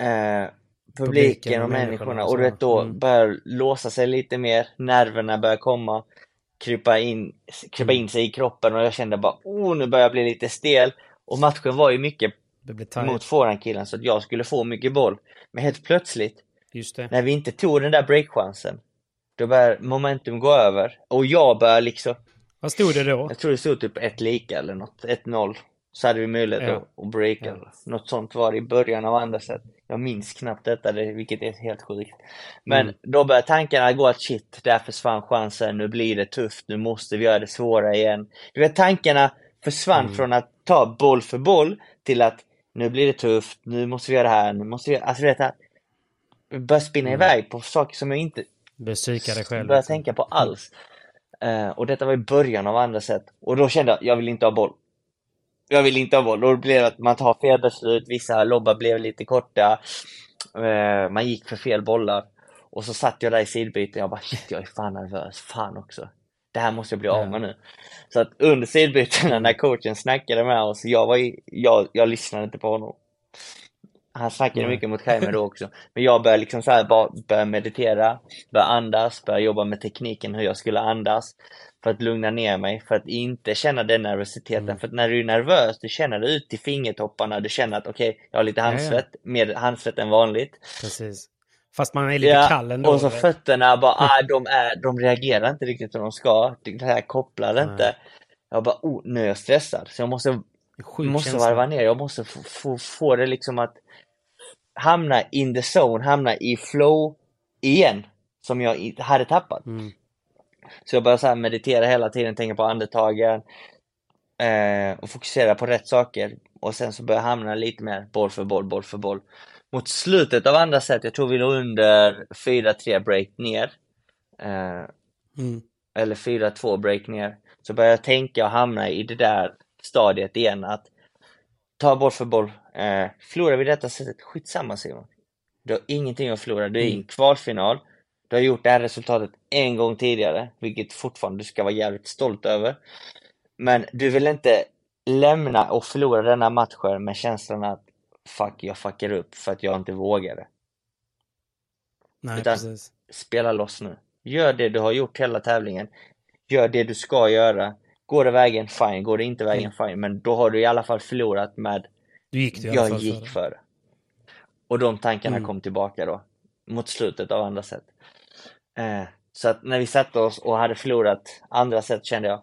Eh, publiken och, människorna och du vet då mm. börjar låsa sig lite mer, nerverna börjar komma, krypa in, krypa mm. in sig i kroppen och jag kände bara oh nu börjar jag bli lite stel och matchen var ju mycket mot forehandkillen så att jag skulle få mycket boll. Men helt plötsligt, när vi inte tog den där breakchansen, då börjar momentum gå över och jag börjar liksom Vad stod det då? Jag tror det stod typ ett lika eller något, 1-0 så hade vi möjlighet ja. att, att breaka. Ja. Något sånt var det i början av andra set. Jag minns knappt detta, vilket är helt sjukt. Men mm. då började tankarna gå att shit, där försvann chansen, nu blir det tufft, nu måste vi göra det svåra igen. Du vet, tankarna försvann mm. från att ta boll för boll till att nu blir det tufft, nu måste vi göra det här, nu måste vi... Alltså du vet, jag började spinna mm. iväg på saker som jag inte Besvika dig själv. började liksom. tänka på alls. Uh, och detta var i början av andra set. Och då kände jag, jag vill inte ha boll jag vill inte ha. Då blev det att man tar fel beslut, vissa lobbar blev lite korta, eh, man gick för fel bollar. Och så satt jag där i sidbytet och jag bara shit, jag är fan nervös, fan också. Det här måste jag bli av med nu. Så att under sidbytena när coachen snackade med oss, jag, var i, jag, jag lyssnade inte på honom. Han snackade mycket mot Jaime då också. Men jag började liksom så här bara börja meditera, börja andas, börja jobba med tekniken hur jag skulle andas för att lugna ner mig, för att inte känna den nervositeten. Mm. För att när du är nervös, du känner det ut i fingertopparna, du känner att okej, okay, jag har lite handsvett, ja, ja. mer handsvett än vanligt. Precis. Fast man är lite ja, kall ändå. och så fötterna bara, ah, de, är, de reagerar inte riktigt som de ska. Det här kopplar inte. Jag bara, oh, nu är jag stressad. Så jag måste, måste varva ner. Jag måste få, få, få det liksom att hamna in the zone, hamna i flow igen. Som jag hade tappat. Mm. Så jag började så meditera hela tiden, tänka på andetagen. Eh, och fokusera på rätt saker. Och sen så började jag hamna lite mer boll för boll, boll för boll. Mot slutet av andra set, jag tror vi låg under 4-3 break ner. Eh, mm. Eller 4-2 break ner. Så började jag tänka och hamna i det där stadiet igen att ta boll för boll. Eh, förlorar vi detta sättet, skitsamma Simon. Du har ingenting att förlora, du är i en mm. kvalfinal. Du har gjort det här resultatet en gång tidigare, vilket fortfarande du ska vara jävligt stolt över. Men du vill inte lämna och förlora denna matchen med känslan att fuck, jag fuckar upp för att jag inte vågade. Nej, Utan precis. spela loss nu. Gör det du har gjort hela tävlingen. Gör det du ska göra. Går det vägen, fine. Går det inte vägen, mm. fine. Men då har du i alla fall förlorat med du gick det i Jag gick för det. Och de tankarna mm. kom tillbaka då. Mot slutet av andra set. Eh, så att när vi satte oss och hade förlorat andra set kände jag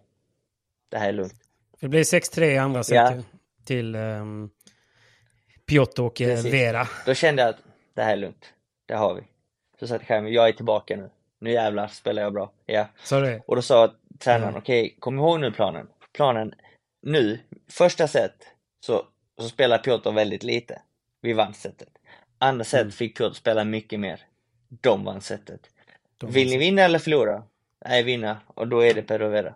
det här är lugnt. Det blev 6-3 i andra set ja. till um, Piotr och eh, Precis. Vera. Då kände jag att det här är lugnt. Det har vi. Så sa jag jag är tillbaka nu. Nu jävlar spelar jag bra. Ja. Sorry. Och då sa tränaren, ja. okej, okay, kom ihåg nu planen. Planen nu, första set så, så spelar Piotr väldigt lite. Vi vann setet. Andra set mm. fick Piotr spela mycket mer. De vann setet. De Vill ni vinna eller förlora? Nej, vinna. Och då är det Perovera.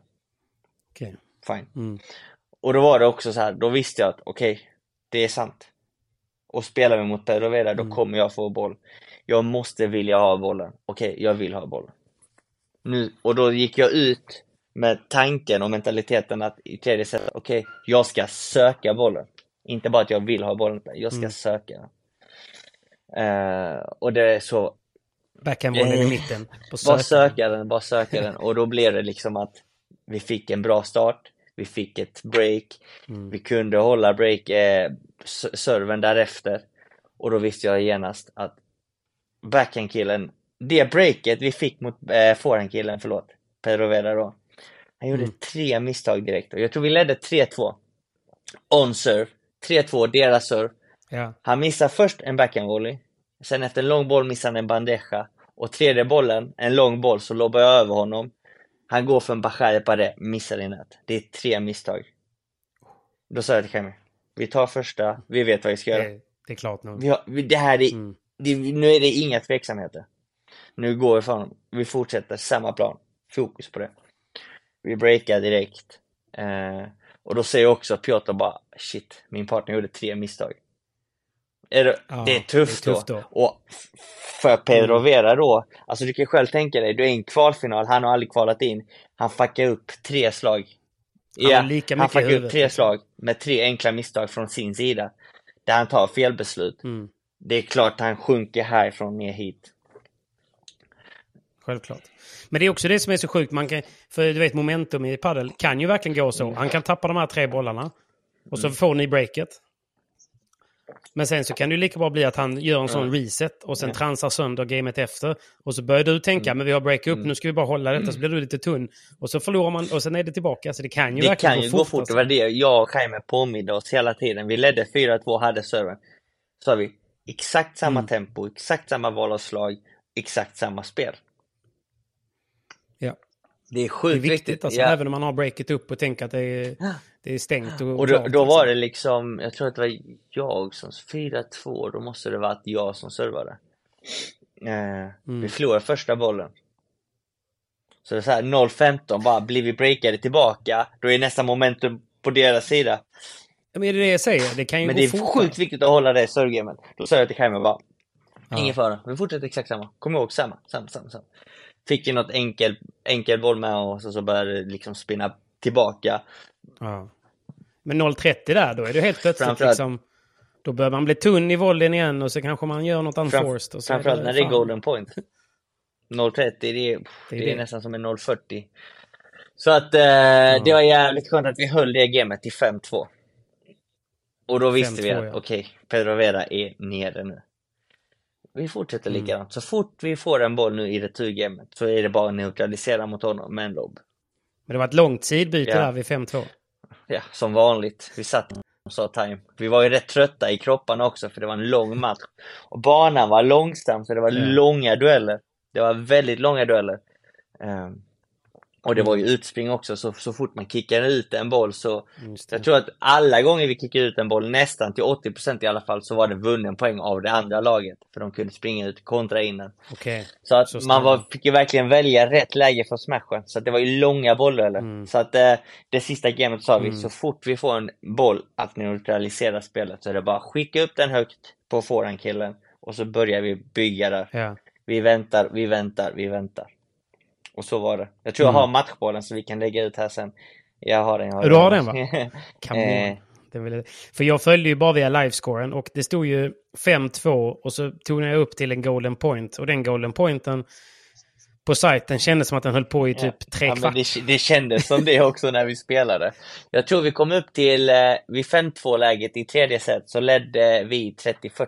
Okej. Okay. Fine. Mm. Och då var det också så här, då visste jag att okej, okay, det är sant. Och spelar vi mot Perovera, då mm. kommer jag få boll. Jag måste vilja ha bollen. Okej, okay, jag vill ha bollen. Nu, och då gick jag ut med tanken och mentaliteten att i tredje set, okej, okay, jag ska söka bollen. Inte bara att jag vill ha bollen, jag ska mm. söka. Uh, och det är så... Backhandbollen i mitten. På bara söka den, bara söka den. Och då blev det liksom att vi fick en bra start, vi fick ett break, mm. vi kunde hålla break, eh, serven därefter. Och då visste jag genast att backhandkillen, det breaket vi fick mot eh, forehandkillen, förlåt, Pedro Vera då. Han gjorde mm. tre misstag direkt och jag tror vi ledde 3-2. On serve, 3-2, deras serve. Ja. Han missar först en backhandvolley, sen efter en lång boll missar han en bandeja och tredje bollen, en lång boll, så lobbar jag över honom. Han går för en Bachari på det, missar i nät. Det är tre misstag. Då sa jag till Kami, vi tar första, vi vet vad vi ska göra. Det, det är klart nu. Vi har, det här är, mm. det, nu är det inga tveksamheter. Nu går vi från, vi fortsätter samma plan. Fokus på det. Vi breakar direkt. Eh, och då säger också Piotr bara, shit, min partner gjorde tre misstag. Är det, ja, det, är tufft, det är tufft då. då. Och för Pedro mm. Vera då, alltså du kan själv tänka dig, du är i en kvalfinal, han har aldrig kvalat in. Han fuckar upp tre slag. Ja, lika han fuckar upp tre liksom. slag med tre enkla misstag från sin sida. Där han tar felbeslut. Mm. Det är klart han sjunker härifrån ner hit. Självklart. Men det är också det som är så sjukt. Man kan, för du vet, momentum i padel kan ju verkligen gå så. Han kan tappa de här tre bollarna. Och så mm. får ni breaket. Men sen så kan det ju lika bra bli att han gör en sån reset och sen transar sönder gamet efter. Och så börjar du tänka, mm. men vi har break up, mm. nu ska vi bara hålla detta, så blir du lite tunn. Och så förlorar man och sen är det tillbaka. Så det kan ju det verkligen kan ju gå fort. Det alltså. var det jag och Jaime påminde oss hela tiden. Vi ledde 4-2, hade servern. Så har vi exakt samma mm. tempo, exakt samma val av slag, exakt samma spel. Ja. Det är sjukt det är viktigt, alltså, ja. även om man har breaket upp och tänker att det är, det är stängt. Och, och då, klart, då var liksom. det liksom, jag tror att det var jag som 4-2, då måste det varit jag som servade. Eh, mm. Vi förlorade första bollen. Så det är så här 0-15, bara blir vi breakade tillbaka, då är nästa momentum på deras sida. Men det är det jag säger, det kan ju Men gå det är fort. sjukt viktigt att hålla det servegamet. Då sa jag till Kaima bara, ja. ingen fara, vi fortsätter exakt samma. Kom ihåg, samma, samma, samma, samma. Fick ju något enkel, enkel boll med och så, så började det liksom spinna tillbaka. Ja. Men 0.30 där, då är det helt plötsligt liksom... Då börjar man bli tunn i volleyn igen och så kanske man gör något unforced. Fram, framförallt när det är golden point. 0.30, det är, det är, det är nästan som en 0.40. Så att eh, ja. det var jävligt skönt att vi höll det gamet till 5-2. Och då visste vi att ja. okej, okay, Pedro Vera är nere nu. Vi fortsätter mm. likadant. Så fort vi får en boll nu i returgamet så är det bara att neutralisera mot honom med en lobb. Men det var ett långt sidbyte ja. där vid 5-2. Ja, som vanligt. Vi satt och sa time. Vi var ju rätt trötta i kropparna också för det var en lång match. Och banan var långsam så det var mm. långa dueller. Det var väldigt långa dueller. Um, och det var ju mm. utspring också, så, så fort man kickar ut en boll så... Jag tror att alla gånger vi kickade ut en boll, nästan till 80% i alla fall, så var det vunnen poäng av det andra laget. För de kunde springa ut, kontra in den. Okay. Så att så man var, fick ju verkligen välja rätt läge för smashen. Så att det var ju långa bollar. Mm. Så att eh, det sista gamet sa vi, mm. så fort vi får en boll att neutralisera spelet så är det bara skicka upp den högt på forehandkillen och så börjar vi bygga där. Ja. Vi väntar, vi väntar, vi väntar. Och så var det. Jag tror jag har mm. matchbollen så vi kan lägga ut här sen. Jag har den. Jag har du har den va? eh. Väl... För jag följde ju bara via livescoren och det stod ju 5-2 och så tog jag upp till en golden point. Och den golden pointen på sajten kändes som att den höll på i typ ja. tre ja, kvart. Det, det kändes som det också när vi spelade. Jag tror vi kom upp till, eh, vid 5-2 läget i tredje set så ledde vi 30-40.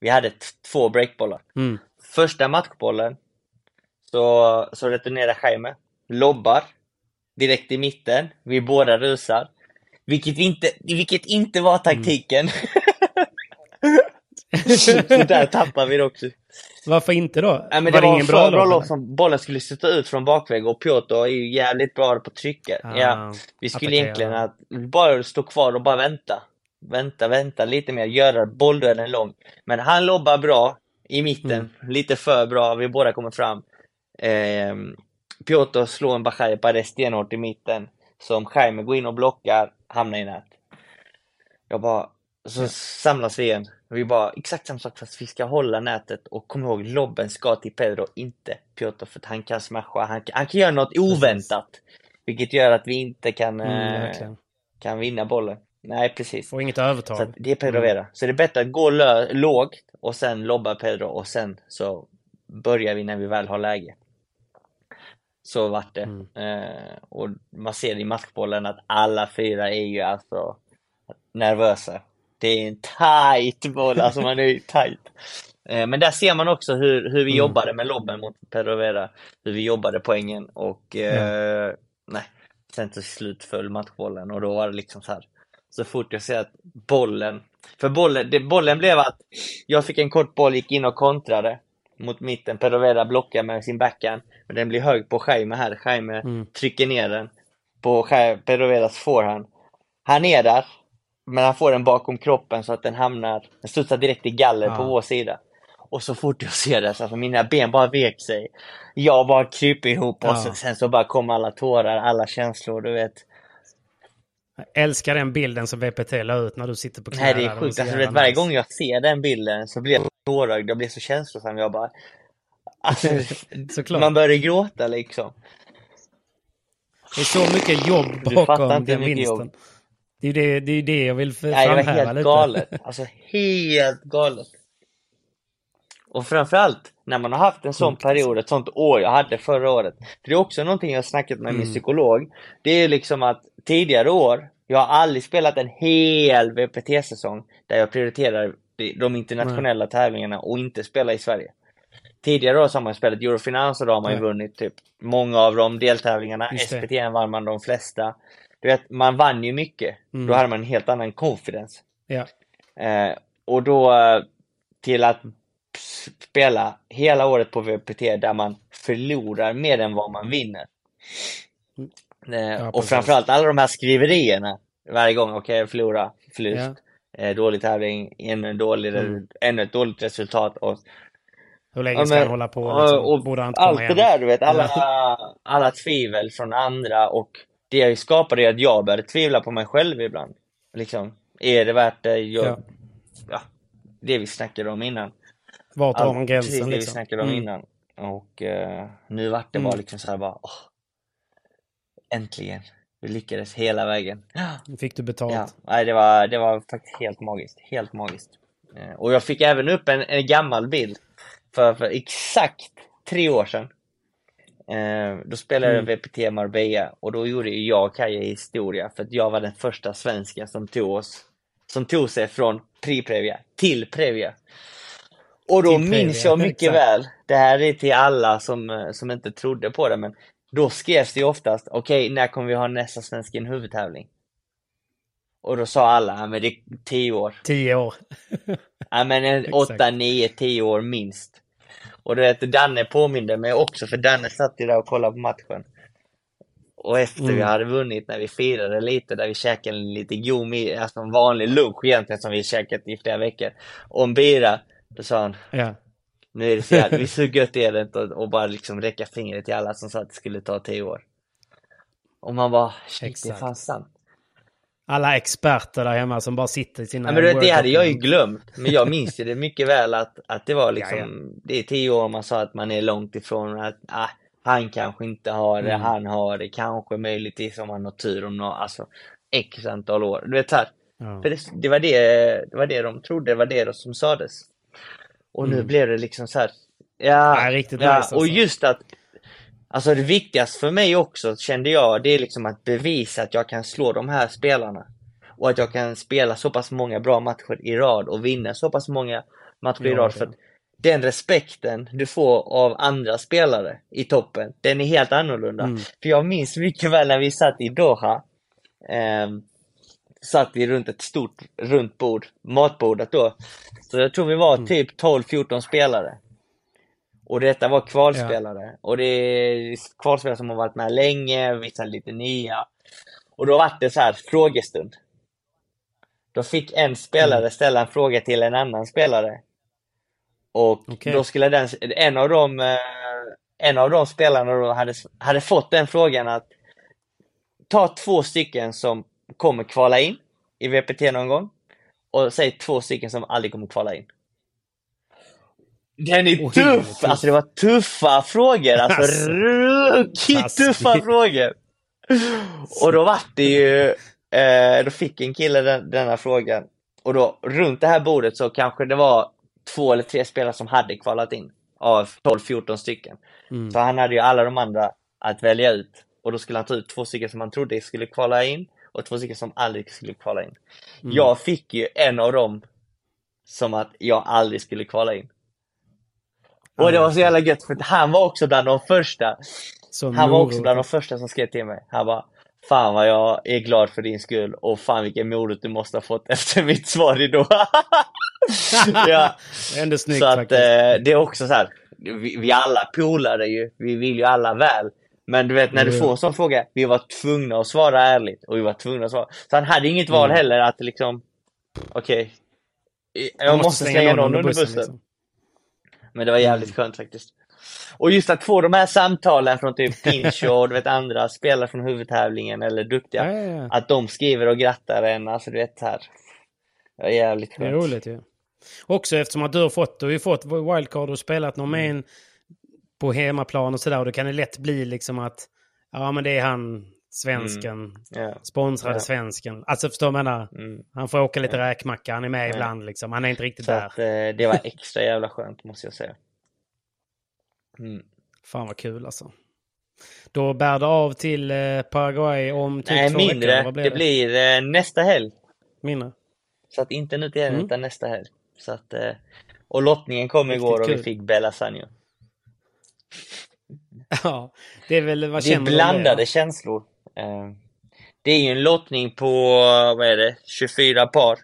Vi hade två breakbollar. Mm. Första matchbollen så, så returnerar Jaime, lobbar direkt i mitten, vi båda rusar. Vilket inte, vilket inte var taktiken. Mm. så där tappar vi det också. Varför inte då? Ja, men var det var ingen bra, bra lopp som bollen skulle sitta ut från bakväg och Piotr är ju jävligt bra på trycket. Ah, ja, vi skulle attackera. egentligen att bara stå kvar och bara vänta. Vänta, vänta lite mer, göra bollduellen lång. Men han lobbar bra i mitten, mm. lite för bra, vi båda kommer fram. Eh, Piotr slår en Bachai Pares stenhårt i mitten. Som Jaime går in och blockar, hamnar i nät. Jag bara, så samlas vi igen. Vi bara, exakt samma sak fast vi ska hålla nätet och kom ihåg, lobben ska till Pedro, inte Piotr för att han kan smasha, han, han kan göra något oväntat. Vilket gör att vi inte kan, mm, eh, kan vinna bollen. Nej, precis. Och inget övertag. Så det är Pedro mm. Vera. Så det är bättre att gå lågt och sen lobba Pedro och sen så börjar vi när vi väl har läge. Så vart det. Mm. Eh, och man ser i matchbollen att alla fyra är ju alltså nervösa. Det är en tight boll, alltså man är ju tight. Eh, men där ser man också hur, hur vi mm. jobbade med lobben mot Perovera. Hur vi jobbade poängen och eh, mm. nej, sen till slut föll matchbollen och då var det liksom så här. Så fort jag ser att bollen, för bollen, det, bollen blev att jag fick en kort boll, gick in och kontrade mot mitten. Perovera blockar med sin backhand. Men den blir hög på Jaime här. Jaime mm. trycker ner den på Peroveras forehand. Han är där, men han får den bakom kroppen så att den hamnar, den studsar direkt i galler ja. på vår sida. Och så fort jag ser det så alltså mina ben bara vek sig. Jag bara kryper ihop och ja. sen så bara kom alla tårar, alla känslor, du vet. Jag älskar den bilden som VPT la ut när du sitter på knä. Nej, det är sjukt. Alltså, vet, varje gång jag ser den bilden så blir jag tårögd. Jag blir så känslosam. Jag bara... Alltså, man börjar gråta liksom. Det är så mycket jobb bakom den vinsten. Jobb. Det är det, det är det jag vill framhäva lite. det var helt lite. galet. Alltså helt galet. Och framförallt när man har haft en sån period, ett sånt år jag hade förra året. För det är också någonting jag snackat med mm. min psykolog. Det är liksom att tidigare år, jag har aldrig spelat en hel VPT-säsong där jag prioriterar de internationella Nej. tävlingarna och inte spela i Sverige. Tidigare år så har man spelat Eurofinans och då har man ju vunnit typ många av de deltävlingarna. SPT vann man de flesta. Du vet, man vann ju mycket. Mm. Då hade man en helt annan confidence. Ja. Eh, och då eh, till att spela hela året på VPT där man förlorar mer än vad man vinner. Mm. Eh, ja, och framförallt alla de här skriverierna varje gång, okej, okay, förlora, förlust, ja. Eh, dålig tävling, ännu, dålig, mm. ännu ett dåligt resultat. Och, Hur länge ska han hålla på? Liksom? Och, och allt det där, du vet, alla, alla tvivel från andra och det skapade att jag började tvivla på mig själv ibland. Liksom, är det värt det? Jag, ja. ja. det vi snackade om innan. Vart har man gränsen? Precis det liksom? vi snackade om mm. innan. Och uh, nu vart det bara mm. liksom såhär bara, åh, äntligen. Vi lyckades hela vägen. Fick du betalt? Ja, nej, det, var, det var faktiskt helt magiskt. Helt magiskt. Uh, och jag fick även upp en, en gammal bild för, för exakt tre år sedan. Uh, då spelade jag mm. VPT Marbella och då gjorde jag och Kaja historia för att jag var den första svensken som tog oss som tog sig från Pri-Previa till Previa. Och då minns jag mycket väl, det här är till alla som, som inte trodde på det, men då skrevs det oftast, okej, okay, när kommer vi ha nästa Svensken huvudtävling? Och då sa alla, ja men det är tio år. Tio år. ja men åtta, nio, tio år minst. Och du vet, Danne påminde mig också, för Danne satt ju där och kollade på matchen. Och efter mm. vi hade vunnit, när vi firade lite, där vi käkade lite god alltså en vanlig lunch egentligen som vi käkat i flera veckor. Och en bira, då sa han, ja. Nu är det så jävla, vi så gött är det inte och bara liksom räcka fingret till alla som sa att det skulle ta tio år. Och man bara, shit, Exakt. det är fan sant alla experter där hemma som bara sitter i sina... Ja, men det, det hade jag ju glömt. Men jag minns det mycket väl att, att det var liksom, ja, ja. det är tio år man sa att man är långt ifrån att ah, han kanske inte har det, mm. han har det, kanske möjligtvis om han har tur om något, alltså x antal år. Du vet här, ja. för det, det, var det, det var det de trodde, det var det som sades. Och mm. nu blev det liksom så här, ja, ja riktigt ja, nice, och alltså. just att Alltså det viktigaste för mig också, kände jag, det är liksom att bevisa att jag kan slå de här spelarna. Och att jag kan spela så pass många bra matcher i rad och vinna så pass många matcher ja, i rad. För att den respekten du får av andra spelare i toppen, den är helt annorlunda. Mm. För jag minns mycket väl när vi satt i Doha, eh, satt vi runt ett stort runt bord, matbordet då. Så jag tror vi var mm. typ 12-14 spelare. Och detta var kvalspelare. Ja. Och det är kvalspelare som har varit med länge, vissa lite nya. Och då var det så här frågestund. Då fick en spelare mm. ställa en fråga till en annan spelare. Och okay. då skulle den, en av de, eh, en av de spelarna då hade, hade fått den frågan att ta två stycken som kommer kvala in i VPT någon gång och säg två stycken som aldrig kommer kvala in. Den är oh, tuff! Alltså det var tuffa frågor, alltså, alltså ruggigt tuffa frågor! Och då vart det ju, eh, då fick en kille den, denna frågan. Och då runt det här bordet så kanske det var två eller tre spelare som hade kvalat in av 12-14 stycken. Mm. Så han hade ju alla de andra att välja ut. Och då skulle han ta ut två stycken som han trodde skulle kvala in och två stycken som aldrig skulle kvala in. Mm. Jag fick ju en av dem som att jag aldrig skulle kvala in. Och det var så jävla gött för han var också bland de första. Så han var också bland de första som skrev till mig. Han bara Fan vad jag är glad för din skull och fan vilken morot du måste ha fått efter mitt svar idag. ja. Ändå snyggt Så att faktiskt. Eh, det är också så här. Vi, vi alla polare ju. Vi vill ju alla väl. Men du vet när du får en sån fråga, vi var tvungna att svara ärligt och vi var tvungna att svara. Så han hade inget val mm. heller att liksom, okej, okay, jag måste, måste slänga någon under bussen. Liksom. Men det var jävligt skönt faktiskt. Och just att få de här samtalen från typ Pinch och du vet andra spelare från huvudtävlingen eller duktiga. Ja, ja, ja. Att de skriver och grattar en, alltså du vet här. Det var jävligt skönt. Det är roligt ju. Ja. Också eftersom att du har fått, du har ju fått wildcard och spelat någon med en på hemmaplan och sådär. Och då kan det lätt bli liksom att, ja men det är han svensken, mm. yeah. sponsrade yeah. svensken. Alltså förstår du menar? Mm. Han får åka lite yeah. räkmacka, han är med ibland liksom. Han är inte riktigt Så där. Att, eh, det var extra jävla skönt måste jag säga. Mm. Fan vad kul alltså. Då bär det av till eh, Paraguay om typ Nej, två mindre. veckor? Blir det, det blir eh, nästa helg. Mindre? Så att inte nu till helgen, mm. utan nästa helg. Så att, eh, och lottningen kom Riktigt igår och kul. vi fick Bella Sanjo. ja, det är väl, vad Det är blandade det, känslor. Eh, det är ju en lottning på, vad är det, 24 par.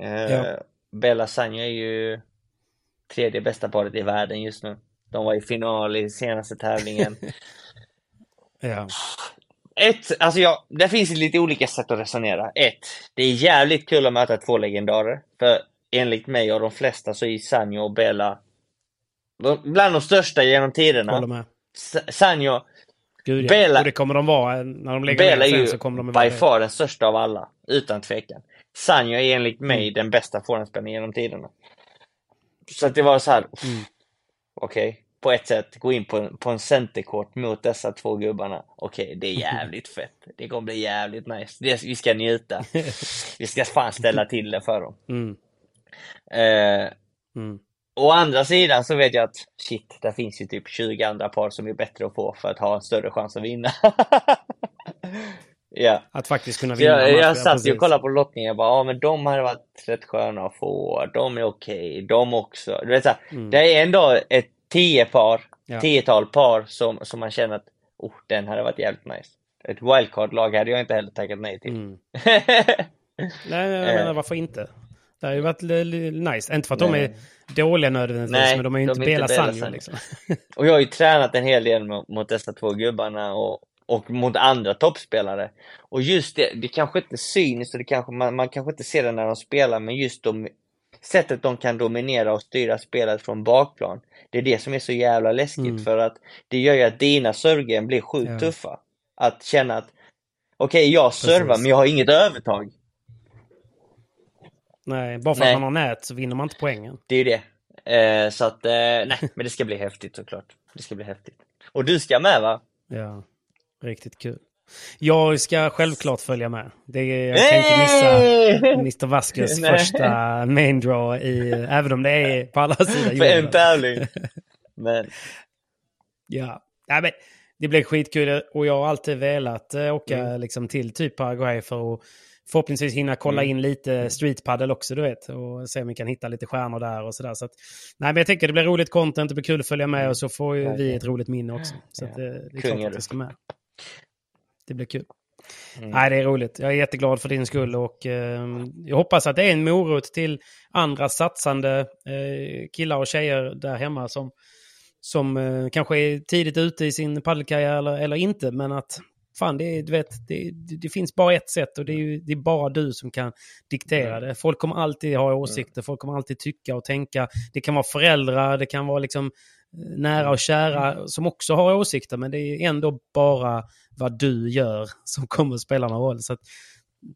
Eh, ja. Bella Sanjo är ju tredje bästa paret i världen just nu. De var i final i senaste tävlingen. ja. Ett, alltså ja, det finns lite olika sätt att resonera. Ett, det är jävligt kul att möta två legendarer. För enligt mig och de flesta så är Sanjo och Bella bland de största genom tiderna. Sanjo, Gud, ja. Bela, och det kommer de vara när de lägger Bela ner sen så kommer de vara by far den största av alla, utan tvekan. Sanjo är enligt mig mm. den bästa forehandspelaren genom tiderna. Så att det var så här, mm. okej, okay, på ett sätt, gå in på, på en centerkort mot dessa två gubbarna. Okej, okay, det är jävligt fett. Det kommer bli jävligt nice. Det, vi ska njuta. vi ska fan ställa till det för dem. Mm. Uh, mm. Å andra sidan så vet jag att shit, det finns ju typ 20 andra par som är bättre att få för att ha en större chans att vinna. Ja. Att faktiskt kunna vinna Jag, jag satt ju och kollade på lottningen och bara, ja men de hade varit rätt sköna att få, de är okej, de också. Du vet, så här, Det är ändå ett tio par, Mm. Ja. tiotal par som, som man känner att, oh, den hade varit jävligt nice. Ett wildcard-lag hade jag inte heller tackat nej till. Mm. Nej, jag menar varför inte? Det hade ju varit nice. Inte för att de Nej. är dåliga nödvändigtvis, Nej, men de är ju de inte Bela Sanjo liksom. Och jag har ju tränat en hel del mot, mot dessa två gubbarna och, och mot andra toppspelare. Och just det, det kanske inte syns och det kanske, man, man kanske inte ser det när de spelar, men just de, sättet de kan dominera och styra spelet från bakplan. Det är det som är så jävla läskigt Mm. för att det gör ju att dina servegame blir sjukt Ja. tuffa. Att känna att okej, jag servar men jag har inget övertag. Nej, bara för Nej. att man har nät så vinner man inte poängen. Det är ju det. Eh, så att, eh, nej, men det ska bli häftigt såklart. Det ska bli häftigt. Och du ska med va? Ja, riktigt kul. Jag ska självklart följa med. Det jag kan inte missa Mr. Vasquez Nej. första main draw, i, även om det är på alla sidor För en tävling. Men Ja, ja men det blir skitkul och jag har alltid velat eh, åka Mm. liksom, till typ Paraguay för att förhoppningsvis hinna kolla Mm. in lite streetpaddle också, du vet. Och se om vi kan hitta lite stjärnor där och sådär. Så att, nej, men jag tänker det blir roligt content, det blir kul att följa med och så får ju vi ett roligt minne också. Så att, eh, det är klart att jag ska med. Det blir kul. Mm. Nej, det är roligt. Jag är jätteglad för din skull och eh, jag hoppas att det är en morot till andra satsande eh, killar och tjejer där hemma som, som eh, kanske är tidigt ute i sin paddelkarriär eller, eller inte, men att fan, det, är, du vet, det, det, finns bara ett sätt och det är, det är bara du som kan diktera det. Folk kommer alltid ha åsikter, folk kommer alltid tycka och tänka. Det kan vara föräldrar, det kan vara liksom eh, nära och kära som också har åsikter, men det är ändå bara vad du gör som kommer att spela någon roll. Så att,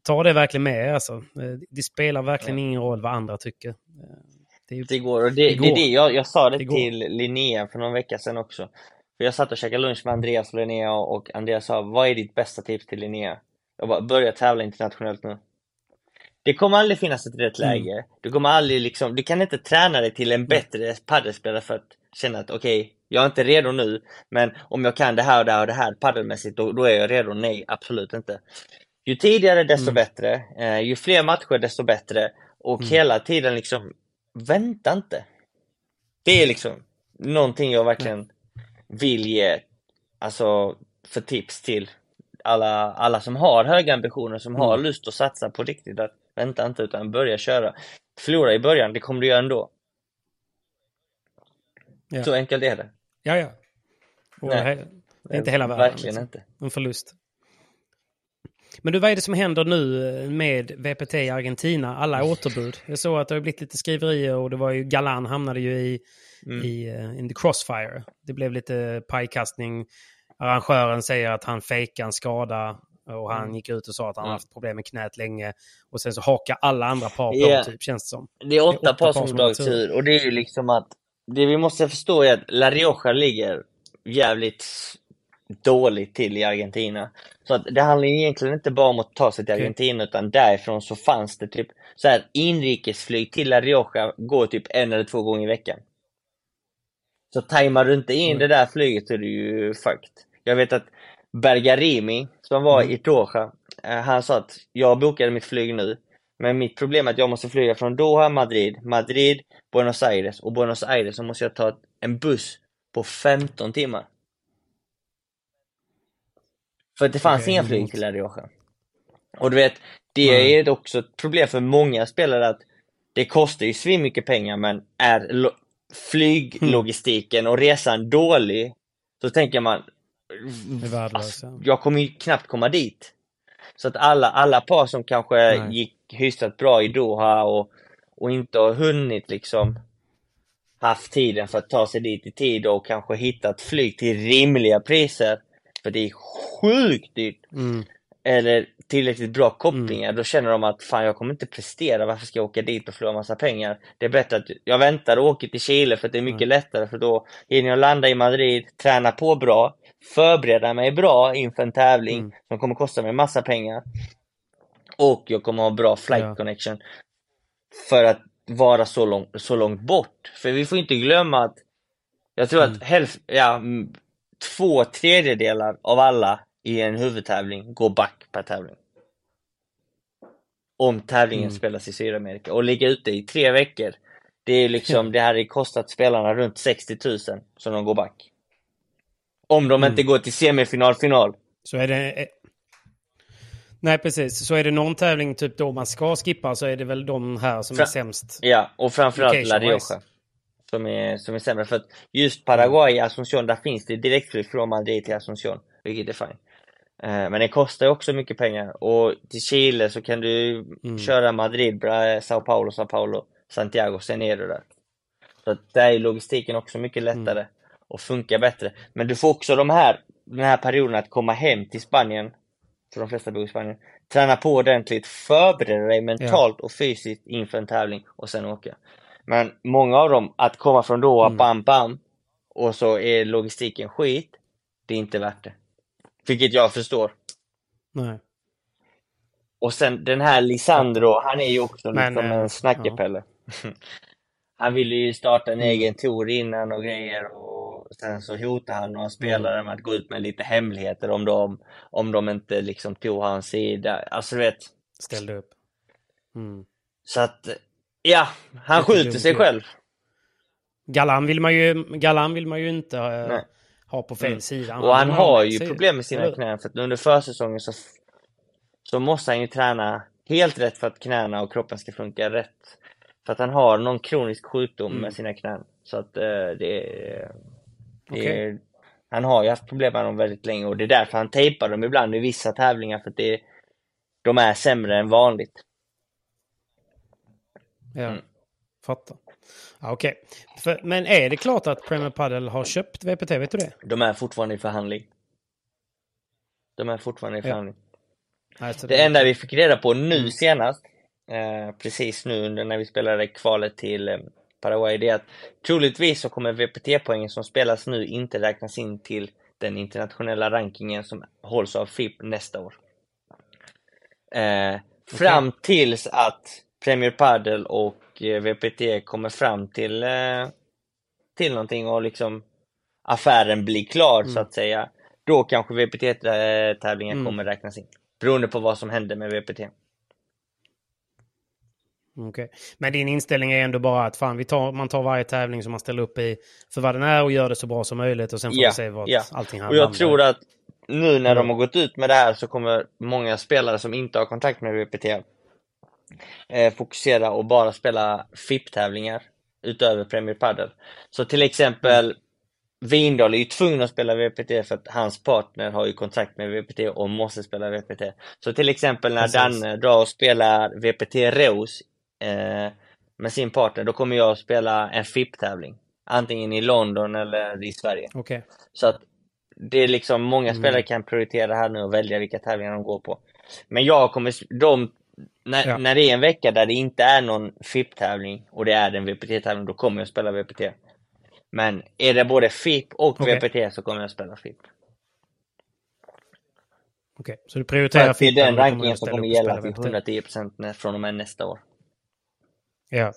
ta det verkligen med er, alltså. Eh, Det spelar verkligen ingen roll vad andra tycker. Eh, Det är, det går. Och det, Det är det jag, jag sa det, Det till Linnea för någon vecka sedan också. För jag satt och käkade lunch med Andreas och Linnea och Andreas sa, vad är ditt bästa tips till Linnea? Jag bara, börja tävla internationellt nu. Det kommer aldrig finnas ett rätt Mm. läge. Du kommer aldrig liksom, du kan inte träna dig till en bättre paddelspelare för att känna att okej, jag är inte redo nu, men om jag kan det här och det här och det här paddelmässigt, då, då är jag redo. Nej, absolut inte. Ju tidigare desto Mm. bättre, eh, ju fler matcher desto bättre och Mm. hela tiden liksom, vänta inte. Det är liksom någonting jag verkligen vill ge, alltså för tips till alla, alla som har höga ambitioner, som har Mm. lust att satsa på riktigt. Att vänta inte utan börja köra. Förlora i början, det kommer du göra ändå. Ja. Så enkelt är det. ja, ja. Och Nej. det är inte hela världen. Verkligen liksom. inte. En förlust. Men du, vad är det som händer nu eh, med VPT i Argentina? Alla återbud. Jag såg att det har blivit lite skriverier och det var ju Galan hamnade ju i, Mm. i eh, in the crossfire. Det blev lite pajkastning. Arrangören säger att han fejkar en skada och han gick ut och sa att han har Mm. haft problem med knät länge. Och sen så hakar alla andra par på, Ja. typ, känns det som. Det är åtta, åtta par som har tur. ur och det är ju liksom att det vi måste förstå är att La Rioja ligger jävligt dåligt till i Argentina. Så att det handlar egentligen inte bara om att ta sig till. Argentina utan därifrån så fanns det typ så här inrikesflyg till La Rioja går typ en eller två gånger i veckan. Så tajmar du inte in Mm. det där flyget så är du ju fucked. Jag vet att Bergarimi som var Mm. i Doha, eh, han sa att jag bokade mitt flyg nu men mitt problem är att jag måste flyga från Doha, Madrid, Madrid, Buenos Aires och Buenos Aires så måste jag ta en buss på 15 timmar. För att det fanns Okej, inga flyg till La Rioja. Och du vet, det Nej. är också ett problem för många spelare att det kostar ju mycket pengar men är flyglogistiken och resan dålig så tänker man alltså, ja. jag kommer ju knappt komma dit. Så att alla, alla par som kanske Nej. gick hyfsat bra i Doha och, och inte har hunnit liksom haft tiden för att ta sig dit i tid och kanske hittat flyg till rimliga priser. För det är sjukt dyrt. Mm. Eller tillräckligt bra kopplingar. Då känner de att fan jag kommer inte prestera. Varför ska jag åka dit och förlora massa pengar? Det är bättre att jag väntar och åker till Chile för att det är mycket lättare. För då hinner jag landa i Madrid, träna på bra, förbereda mig bra inför en tävling Mm. som kommer kosta mig massa pengar. Och jag kommer ha bra flight Ja. connection. För att vara så, lång, så långt bort. För vi får inte glömma att jag tror Mm. att hälf, ja, mm, två tredjedelar av alla i en huvudtävling gå back per tävling. Om tävlingen mm. spelas i Sydamerika och ligga ute i tre veckor. Det är liksom, det hade kostat spelarna runt 60 000 som de går back. Om de mm. inte går till semifinal, final. Så är det... Eh, nej, precis. Så är det någon tävling typ då man ska skippa så är det väl de här som Fra är sämst. Ja, och framförallt La Rioja. Som är, som är sämre. För att just Paraguay, Asunción, där finns det direktflyg från Madrid till Asunción. Vilket är fine. Eh, men det kostar också mycket pengar. Och till Chile så kan du mm. köra Madrid, Sao Paulo, Sao Paulo, Santiago, sen är du där. Så att där är logistiken också mycket mm. lättare. Mm och funkar bättre. Men du får också de här, den här perioden att komma hem till Spanien, för de flesta bor i Spanien, träna på ordentligt, förbereda dig mentalt ja. och fysiskt inför en tävling och sen åka. Men många av dem, att komma från Doha, mm. bam bam, och så är logistiken skit, det är inte värt det. Vilket jag förstår. Nej. Och sen den här Lisandro, han är ju också Men, liksom en snackepelle. Ja. han ville ju starta en mm. egen tour innan och grejer och sen så hotade han några spelare med att gå ut med lite hemligheter om de, om de inte liksom tog hans sida. Alltså du vet. Ställde upp. Mm. Så att, ja, han skjuter sig själv. Galan vill man ju, Galan vill man ju inte uh, ha på fel mm. sida. Och han har ju problem med sina knän för att under försäsongen så, så måste han ju träna helt rätt för att knäna och kroppen ska funka rätt. För att han har någon kronisk sjukdom mm. med sina knän. Så att uh, det är Okay. Är, han har ju haft problem med dem väldigt länge och det är därför han tejpar dem ibland i vissa tävlingar för att det, de är sämre än vanligt. Ja, mm. fattar. Okej, okay. men är det klart att Premier Padel har köpt VPT? Vet du det? De är fortfarande i förhandling. De är fortfarande i förhandling. Ja. Alltså, det, det enda vi fick reda på nu senast, eh, precis nu när vi spelade kvalet till eh, Paraguay, det är att troligtvis så kommer VPT-poängen som spelas nu inte räknas in till den internationella rankingen som hålls av FIP nästa år. Eh, fram okay. tills att Premier Padel och eh, VPT kommer fram till, eh, till någonting och liksom affären blir klar mm. så att säga. Då kanske VPT-tävlingen mm. kommer räknas in. Beroende på vad som händer med VPT. Okay. Men din inställning är ändå bara att fan, vi tar, man tar varje tävling som man ställer upp i för vad den är och gör det så bra som möjligt och sen får ja, vi se vad ja. allting handlar Och jag tror att nu när de har gått ut med det här så kommer många spelare som inte har kontakt med VPT eh, fokusera och bara spela FIP-tävlingar utöver Premier Padel. Så till exempel mm. Vindal är ju tvungen att spela VPT för att hans partner har ju kontrakt med VPT och måste spela VPT. Så till exempel när Precis. Danne drar och spelar VPT Reus eh, med sin partner, då kommer jag spela en FIP-tävling. Antingen i London eller i Sverige. Okay. Så att det är liksom, många mm. spelare kan prioritera här nu och välja vilka tävlingar de går på. Men jag kommer, de, när, ja. när det är en vecka där det inte är någon FIP-tävling och det är en VPT-tävling, då kommer jag spela VPT. Men är det både FIP och okay. VPT så kommer jag spela FIP. Okej, okay. så du prioriterar FIP? Det är den rankingen som kommer gälla till 110% från och med nästa år. Ja.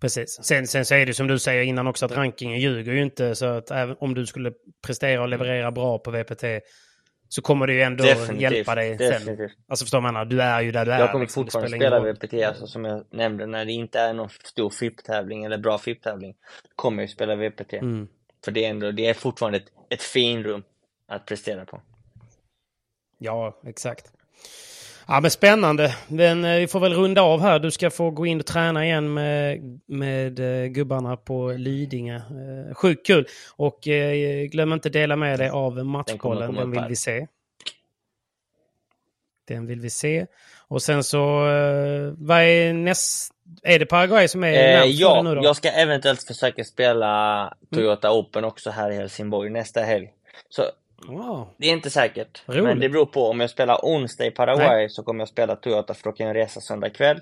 Precis. Sen, sen så är det som du säger innan också att rankingen ljuger ju inte. Så att även om du skulle prestera och leverera bra på VPT så kommer det ju ändå definitivt, hjälpa dig definitivt. sen. Alltså förstår man? Du är ju där du är. Jag kommer liksom, fortfarande spela VPT, alltså, som jag nämnde, när det inte är någon stor FIP-tävling eller bra FIP-tävling. Kommer jag spela VPT. Mm. För det är, ändå, det är fortfarande ett, ett finrum att prestera på. Ja, exakt. Ja, men spännande. Men eh, vi får väl runda av här. Du ska få gå in och träna igen med, med eh, gubbarna på Lidingö. Eh, sjukt kul. Och glöm inte dela med dig av matchbollen. Den vill vi se. Den vill vi se. Och sen så, vad är näst... Är det Paraguay som är eh, Ja, nu då? jag ska eventuellt försöka spela Toyota mm. Open också här i Helsingborg nästa helg. Så Wow. Det är inte säkert. Roligt. Men det beror på. Om jag spelar onsdag i Paraguay Nej. så kommer jag spela Toyota för då kan jag resa söndag kväll.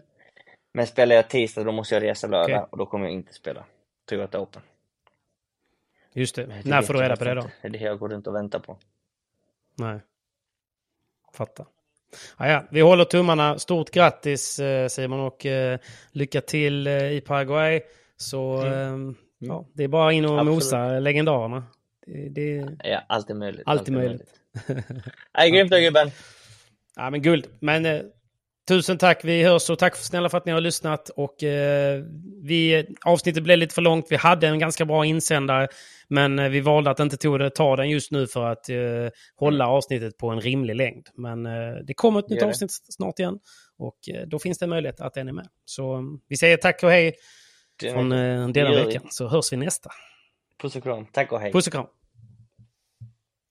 Men spelar jag tisdag då måste jag resa lördag okay. och då kommer jag inte spela Toyota Open. Just det. När får du reda på det då? Det är det jag går runt och väntar på. Nej. Fattar. Ja, ja. Vi håller tummarna. Stort grattis eh, Simon och eh, lycka till eh, i Paraguay. Så mm. ja, det är bara in och Absolut. mosa legendarerna. Det ja, allt är möjligt. Allt är möjligt. Nej, grymt då gubben. Ja, men guld. Men eh, tusen tack. Vi hörs och tack snälla för att ni har lyssnat. Och eh, vi, avsnittet blev lite för långt. Vi hade en ganska bra insändare. Men eh, vi valde att inte ta den just nu för att eh, hålla avsnittet på en rimlig längd. Men eh, det kommer ett nytt avsnitt snart igen. Och eh, då finns det möjlighet att den är med. Så mm, vi säger tack och hej från eh, denna veckan. Så hörs vi nästa. Puss och kram. Tack och hej. Puss och kram.